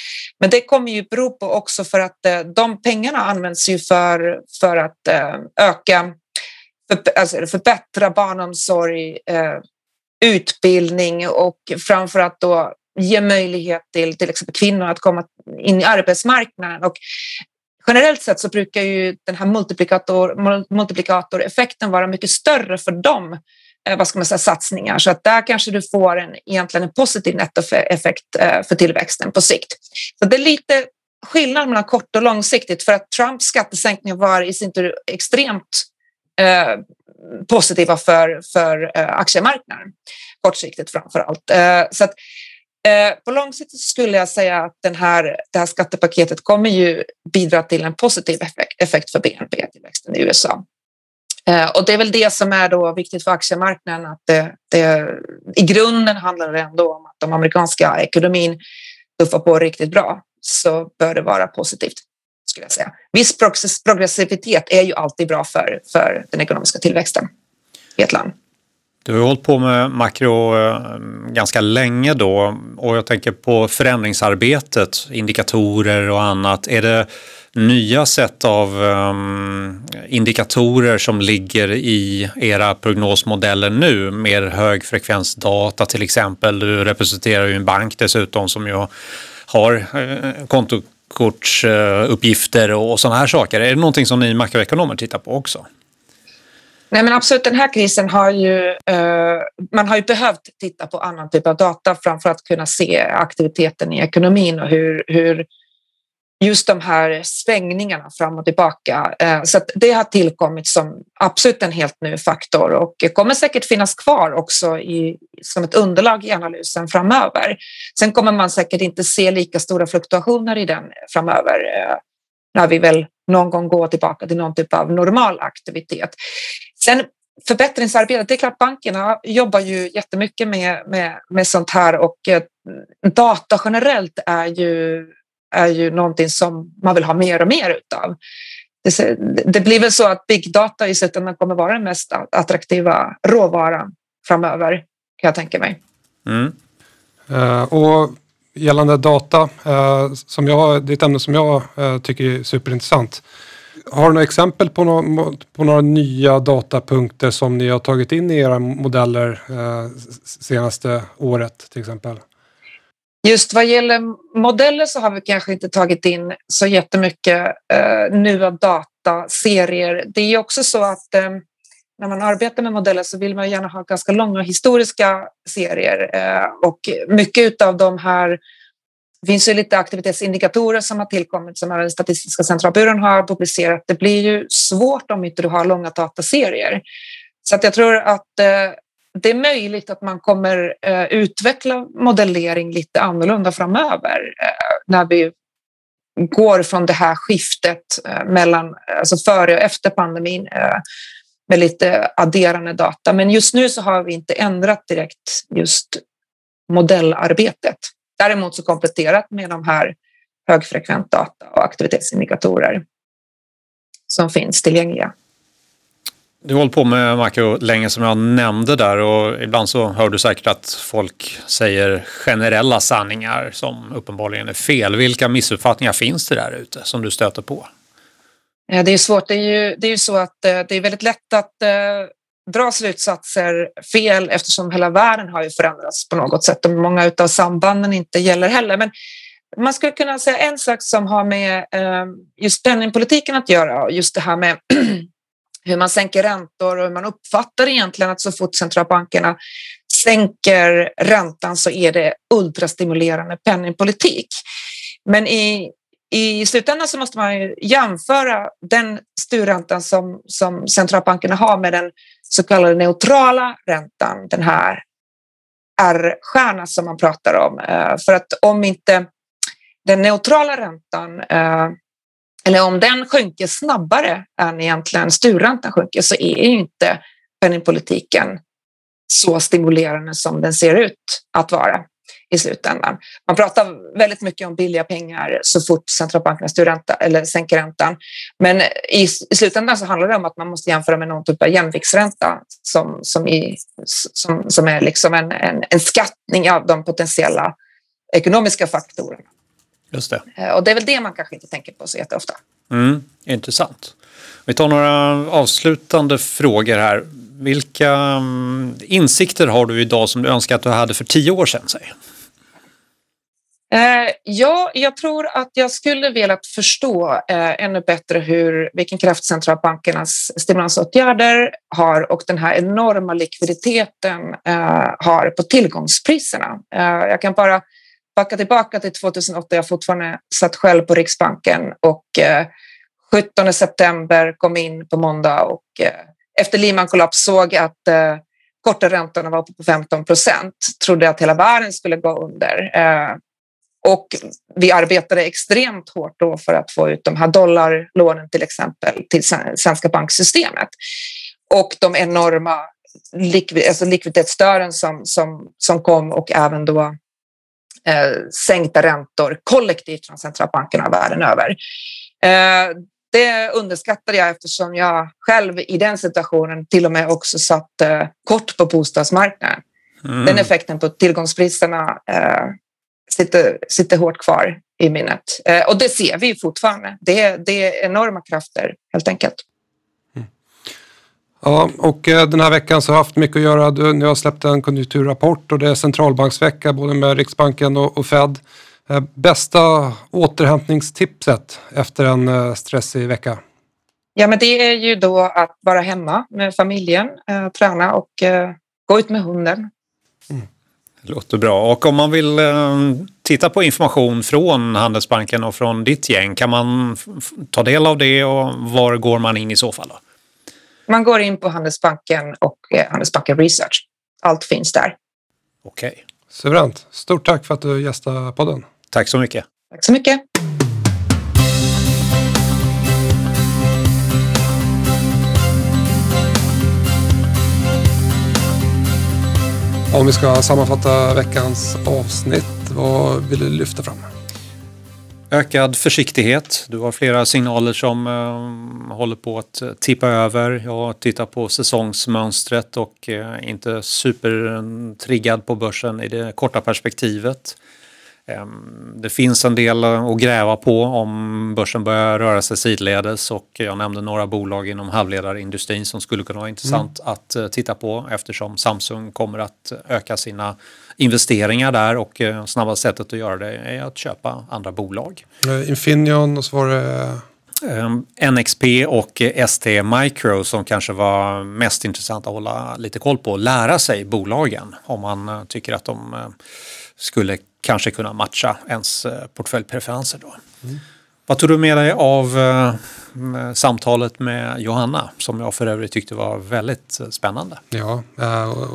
Men det kommer ju bero på också för att eh, de pengarna används ju för, för att eh, öka, för, alltså förbättra barnomsorg, eh, utbildning och framför allt då ge möjlighet till till exempel kvinnor att komma in i arbetsmarknaden. Och generellt sett så brukar ju den här multiplikator, multiplikatoreffekten vara mycket större för dem eh, vad ska man säga, satsningar. Så att där kanske du får en, egentligen en positiv nettoeffekt eh, för tillväxten på sikt. Så det är lite skillnad mellan kort och långsiktigt för att Trumps skattesänkningar var i sin tur extremt eh, positiva för, för eh, aktiemarknaden, kortsiktigt framför allt. Eh, så att Eh, på lång sikt skulle jag säga att den här, det här skattepaketet kommer ju bidra till en positiv effekt, effekt för BNP-tillväxten i USA. Eh, och det är väl det som är då viktigt för aktiemarknaden, att det, det, i grunden handlar det ändå om att de amerikanska ekonomin tuffar på riktigt bra, så bör det vara positivt. Skulle jag säga. Viss progressivitet är ju alltid bra för, för den ekonomiska tillväxten i ett land. Du har ju hållit på med makro eh, ganska länge då och jag tänker på förändringsarbetet, indikatorer och annat. Är det nya sätt av um, indikatorer som ligger i era prognosmodeller nu? Mer högfrekvensdata till exempel. Du representerar ju en bank dessutom som ju har uh, kontokortsuppgifter uh, och sådana här saker. Är det någonting som ni makroekonomer tittar på också? Nej, men absolut. Den här krisen har ju... Eh, man har ju behövt titta på annan typ av data framför att kunna se aktiviteten i ekonomin och hur, hur just de här svängningarna fram och tillbaka. Eh, så det har tillkommit som absolut en helt ny faktor och kommer säkert finnas kvar också i, som ett underlag i analysen framöver. Sen kommer man säkert inte se lika stora fluktuationer i den framöver eh, när vi väl någon gång går tillbaka till någon typ av normal aktivitet. Sen förbättringsarbetet, det är klart bankerna jobbar ju jättemycket med, med, med sånt här och eh, data generellt är ju, är ju någonting som man vill ha mer och mer utav. Det, det blir väl så att big data i slutändan kommer vara den mest attraktiva råvaran framöver kan jag tänka mig. Mm. Uh, och gällande data, uh, som jag, det är ett ämne som jag uh, tycker är superintressant. Har du några exempel på, no på några nya datapunkter som ni har tagit in i era modeller eh, senaste året till exempel? Just vad gäller modeller så har vi kanske inte tagit in så jättemycket eh, nya dataserier. Det är också så att eh, när man arbetar med modeller så vill man gärna ha ganska långa historiska serier eh, och mycket av de här det finns ju lite aktivitetsindikatorer som har tillkommit som även Statistiska centralbyrån har publicerat. Det blir ju svårt om inte du har långa dataserier. Så att jag tror att eh, det är möjligt att man kommer eh, utveckla modellering lite annorlunda framöver eh, när vi går från det här skiftet eh, mellan, eh, alltså före och efter pandemin eh, med lite adderande data. Men just nu så har vi inte ändrat direkt just modellarbetet. Däremot så kompletterat med de här högfrekvent data och aktivitetsindikatorer som finns tillgängliga. Du har hållit på med makro länge som jag nämnde där och ibland så hör du säkert att folk säger generella sanningar som uppenbarligen är fel. Vilka missuppfattningar finns det där ute som du stöter på? Det är svårt. Det är ju, det är ju så att eh, det är väldigt lätt att eh, dra slutsatser fel eftersom hela världen har ju förändrats på något sätt och många av sambanden inte gäller heller. Men man skulle kunna säga en sak som har med eh, just penningpolitiken att göra, just det här med hur man sänker räntor och hur man uppfattar egentligen att så fort centralbankerna sänker räntan så är det ultrastimulerande penningpolitik. Men i, i slutändan så måste man jämföra den styrräntan som, som centralbankerna har med den så kallade neutrala räntan, den här R-stjärna som man pratar om. Eh, för att om inte den neutrala räntan eh, eller om den sjunker snabbare än egentligen styrräntan sjunker så är inte penningpolitiken så stimulerande som den ser ut att vara i slutändan. Man pratar väldigt mycket om billiga pengar så fort centralbankerna styr ränta, eller sänker räntan. Men i, i slutändan så handlar det om att man måste jämföra med någon typ av jämviktsränta som, som, i, som, som är liksom en, en, en skattning av de potentiella ekonomiska faktorerna. Just det. Eh, och det är väl det man kanske inte tänker på så jätteofta. Mm, intressant. Vi tar några avslutande frågor här. Vilka mm, insikter har du idag som du önskar att du hade för tio år sedan? Säg? Eh, ja, jag tror att jag skulle velat förstå eh, ännu bättre hur, vilken kraft centralbankernas stimulansåtgärder har och den här enorma likviditeten eh, har på tillgångspriserna. Eh, jag kan bara backa tillbaka till 2008. Jag fortfarande satt själv på Riksbanken och eh, 17 september kom in på måndag och eh, efter Lehman-kollaps såg att eh, korta räntorna var på 15 procent, trodde att hela världen skulle gå under. Och vi arbetade extremt hårt då för att få ut de här dollarlånen till exempel till svenska banksystemet. och de enorma likvid, alltså likviditetsstöden som, som, som kom och även då eh, sänkta räntor kollektivt från centralbankerna världen över. Eh, det underskattade jag eftersom jag själv i den situationen till och med också satt eh, kort på bostadsmarknaden. Mm. Den effekten på tillgångspriserna eh, sitter, sitter hårt kvar i minnet. Eh, och det ser vi fortfarande. Det, det är enorma krafter helt enkelt. Mm. Ja, och eh, den här veckan så har haft mycket att göra. Du, ni har släppt en konjunkturrapport och det är centralbanksvecka både med Riksbanken och, och Fed. Eh, bästa återhämtningstipset efter en eh, stressig vecka? Ja, men det är ju då att vara hemma med familjen, träna och gå ut med hunden. Låter bra. Och om man vill eh, titta på information från Handelsbanken och från ditt gäng, kan man ta del av det och var går man in i så fall? Då? Man går in på Handelsbanken och eh, Handelsbanken Research. Allt finns där. Okej. Okay. Suveränt. Stort tack för att du gästade podden. Tack så mycket. Tack så mycket. Om vi ska sammanfatta veckans avsnitt, vad vill du lyfta fram? Ökad försiktighet. Du har flera signaler som eh, håller på att eh, tippa över. Jag tittar på säsongsmönstret och eh, inte supertriggad på börsen i det korta perspektivet. Ehm, det finns en del att gräva på om börsen börjar röra sig sidledes och jag nämnde några bolag inom halvledarindustrin som skulle kunna vara intressant mm. att eh, titta på eftersom Samsung kommer att öka sina investeringar där och eh, snabba sättet att göra det är att köpa andra bolag. Eh, Infineon och så var det ehm, NXP och ST Micro som kanske var mest intressant att hålla lite koll på. Lära sig bolagen om man tycker att de skulle kanske kunna matcha ens eh, portföljpreferenser. Då. Mm. Vad tog du med dig av eh, samtalet med Johanna som jag för övrigt tyckte var väldigt eh, spännande? Ja,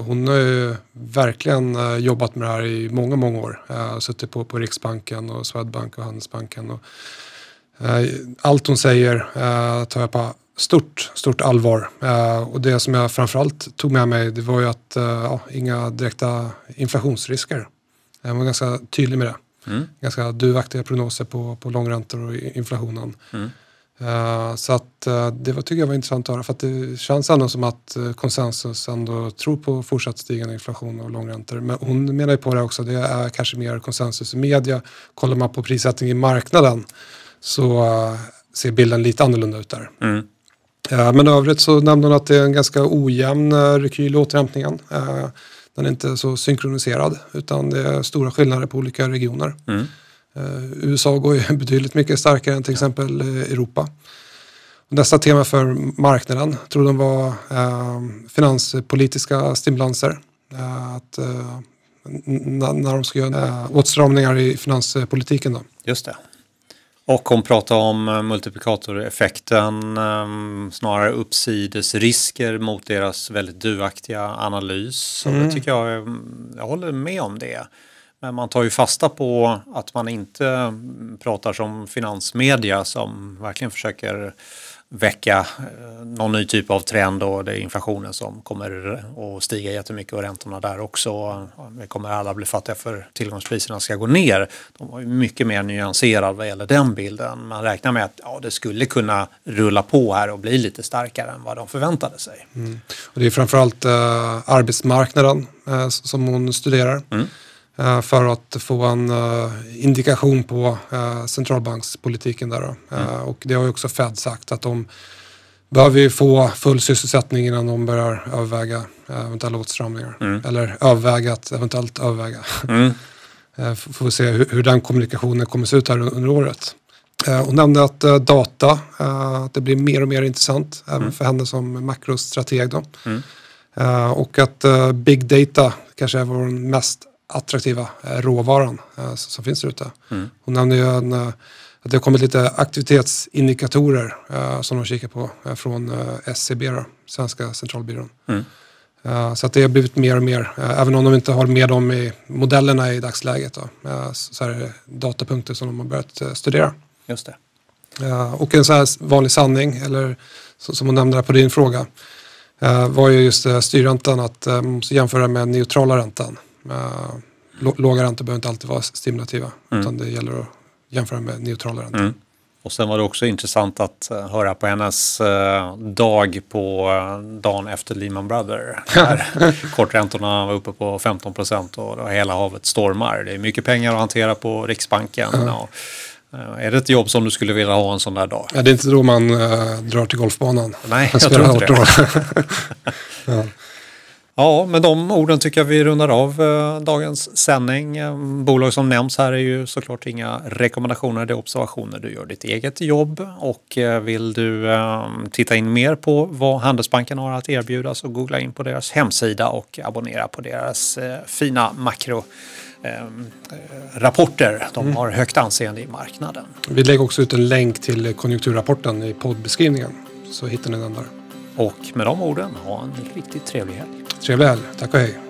hon har ju verkligen jobbat med det här i många, många år. Suttit på, på Riksbanken och Swedbank och Handelsbanken. Och, allt hon säger tar jag på stort, stort allvar. och det som jag framförallt tog med mig det var ju att ja, inga direkta inflationsrisker. Jag var ganska tydlig med det. Mm. Ganska duvaktiga prognoser på, på långräntor och inflationen. Mm. Uh, så att uh, det var, tycker jag var intressant att höra för att det känns ändå som att uh, konsensus ändå tror på fortsatt stigande inflation och långräntor. Men hon menar ju på det också, det är kanske mer konsensus i media. Kollar man på prissättning i marknaden så ser bilden lite annorlunda ut där. Mm. men övrigt så nämnde hon att det är en ganska ojämn rekyl i återhämtningen. Den är inte så synkroniserad utan det är stora skillnader på olika regioner. Mm. Uh, USA går ju betydligt mycket starkare än till exempel uh, Europa. Nästa tema för marknaden tror de var uh, finanspolitiska stimulanser. att, när de ska göra åtstramningar i finanspolitiken. Då. Just det. Och hon pratar om eh, multiplikatoreffekten, ehm, snarare uppsidesrisker mot deras väldigt duaktiga analys. Mm. det tycker jag, jag håller med om det. Men man tar ju fasta på att man inte pratar som finansmedia som verkligen försöker väcka eh, någon ny typ av trend och det är inflationen som kommer att stiga jättemycket och räntorna där också. Vi kommer alla bli fattiga för tillgångspriserna ska gå ner. De var mycket mer nyanserade vad gäller den bilden. Man räknar med att ja, det skulle kunna rulla på här och bli lite starkare än vad de förväntade sig. Mm. Och det är framförallt eh, arbetsmarknaden eh, som hon studerar. Mm. Eh, för att få en uh, indikation på uh, centralbankspolitiken där. Mm. Och det har ju också Fed sagt att de behöver få full sysselsättning innan de börjar överväga eventuella åtstramningar. Mm. Eller överväga att eventuellt överväga. Mm. Får vi se hur, hur, den kommunikationen kommer se ut här under året. Hon nämnde att data, att det blir mer och mer intressant även mm. för henne som makrostrateg. Då. Mm. Och att big data kanske är vår mest attraktiva eh, råvaran eh, som finns där ute. Mm. Hon nämnde ju en, eh, att det har kommit lite aktivitetsindikatorer som de kikar på från SCB, då, Svenska centralbyrån. Mm. Så att det har blivit mer och mer, även om de inte har med dem i modellerna i dagsläget, då, så är det datapunkter som de har börjat studera. Just det. Och en så här vanlig sanning, eller som hon nämnde på din fråga, var ju just styrräntan att man måste jämföra med neutrala räntan. Eh, lå- låga räntor behöver inte alltid vara stimulativa utan det gäller att jämföra med neutrala räntor. Mm. Och sen var det också intressant att eh, höra på hennes eh, dag på dagen efter Lehman Brothers. Där korträntorna var uppe på 15 procent och hela havet stormar. Det är mycket pengar att hantera på Riksbanken. Och, eh, är det ett jobb som du skulle vilja ha en sån där dag? Ja, det är inte då man eh, drar till golfbanan. Nej, jag tror inte det. 18 år. Ja, med de orden tycker jag vi rundar av eh, dagens sändning. Eh, bolag som nämns här är ju såklart inga rekommendationer, det är observationer. Du gör ditt eget jobb och eh, vill du eh, titta in mer på vad Handelsbanken har att erbjuda så googla in på deras hemsida och abonnera på deras fina makro rapporter. De har högt anseende i marknaden. Vi lägger också ut en länk till konjunkturrapporten i poddbeskrivningen. Så hittar ni den där. Och med de orden, ha en riktigt trevlig helg. Trevlig helg. Tack och hej.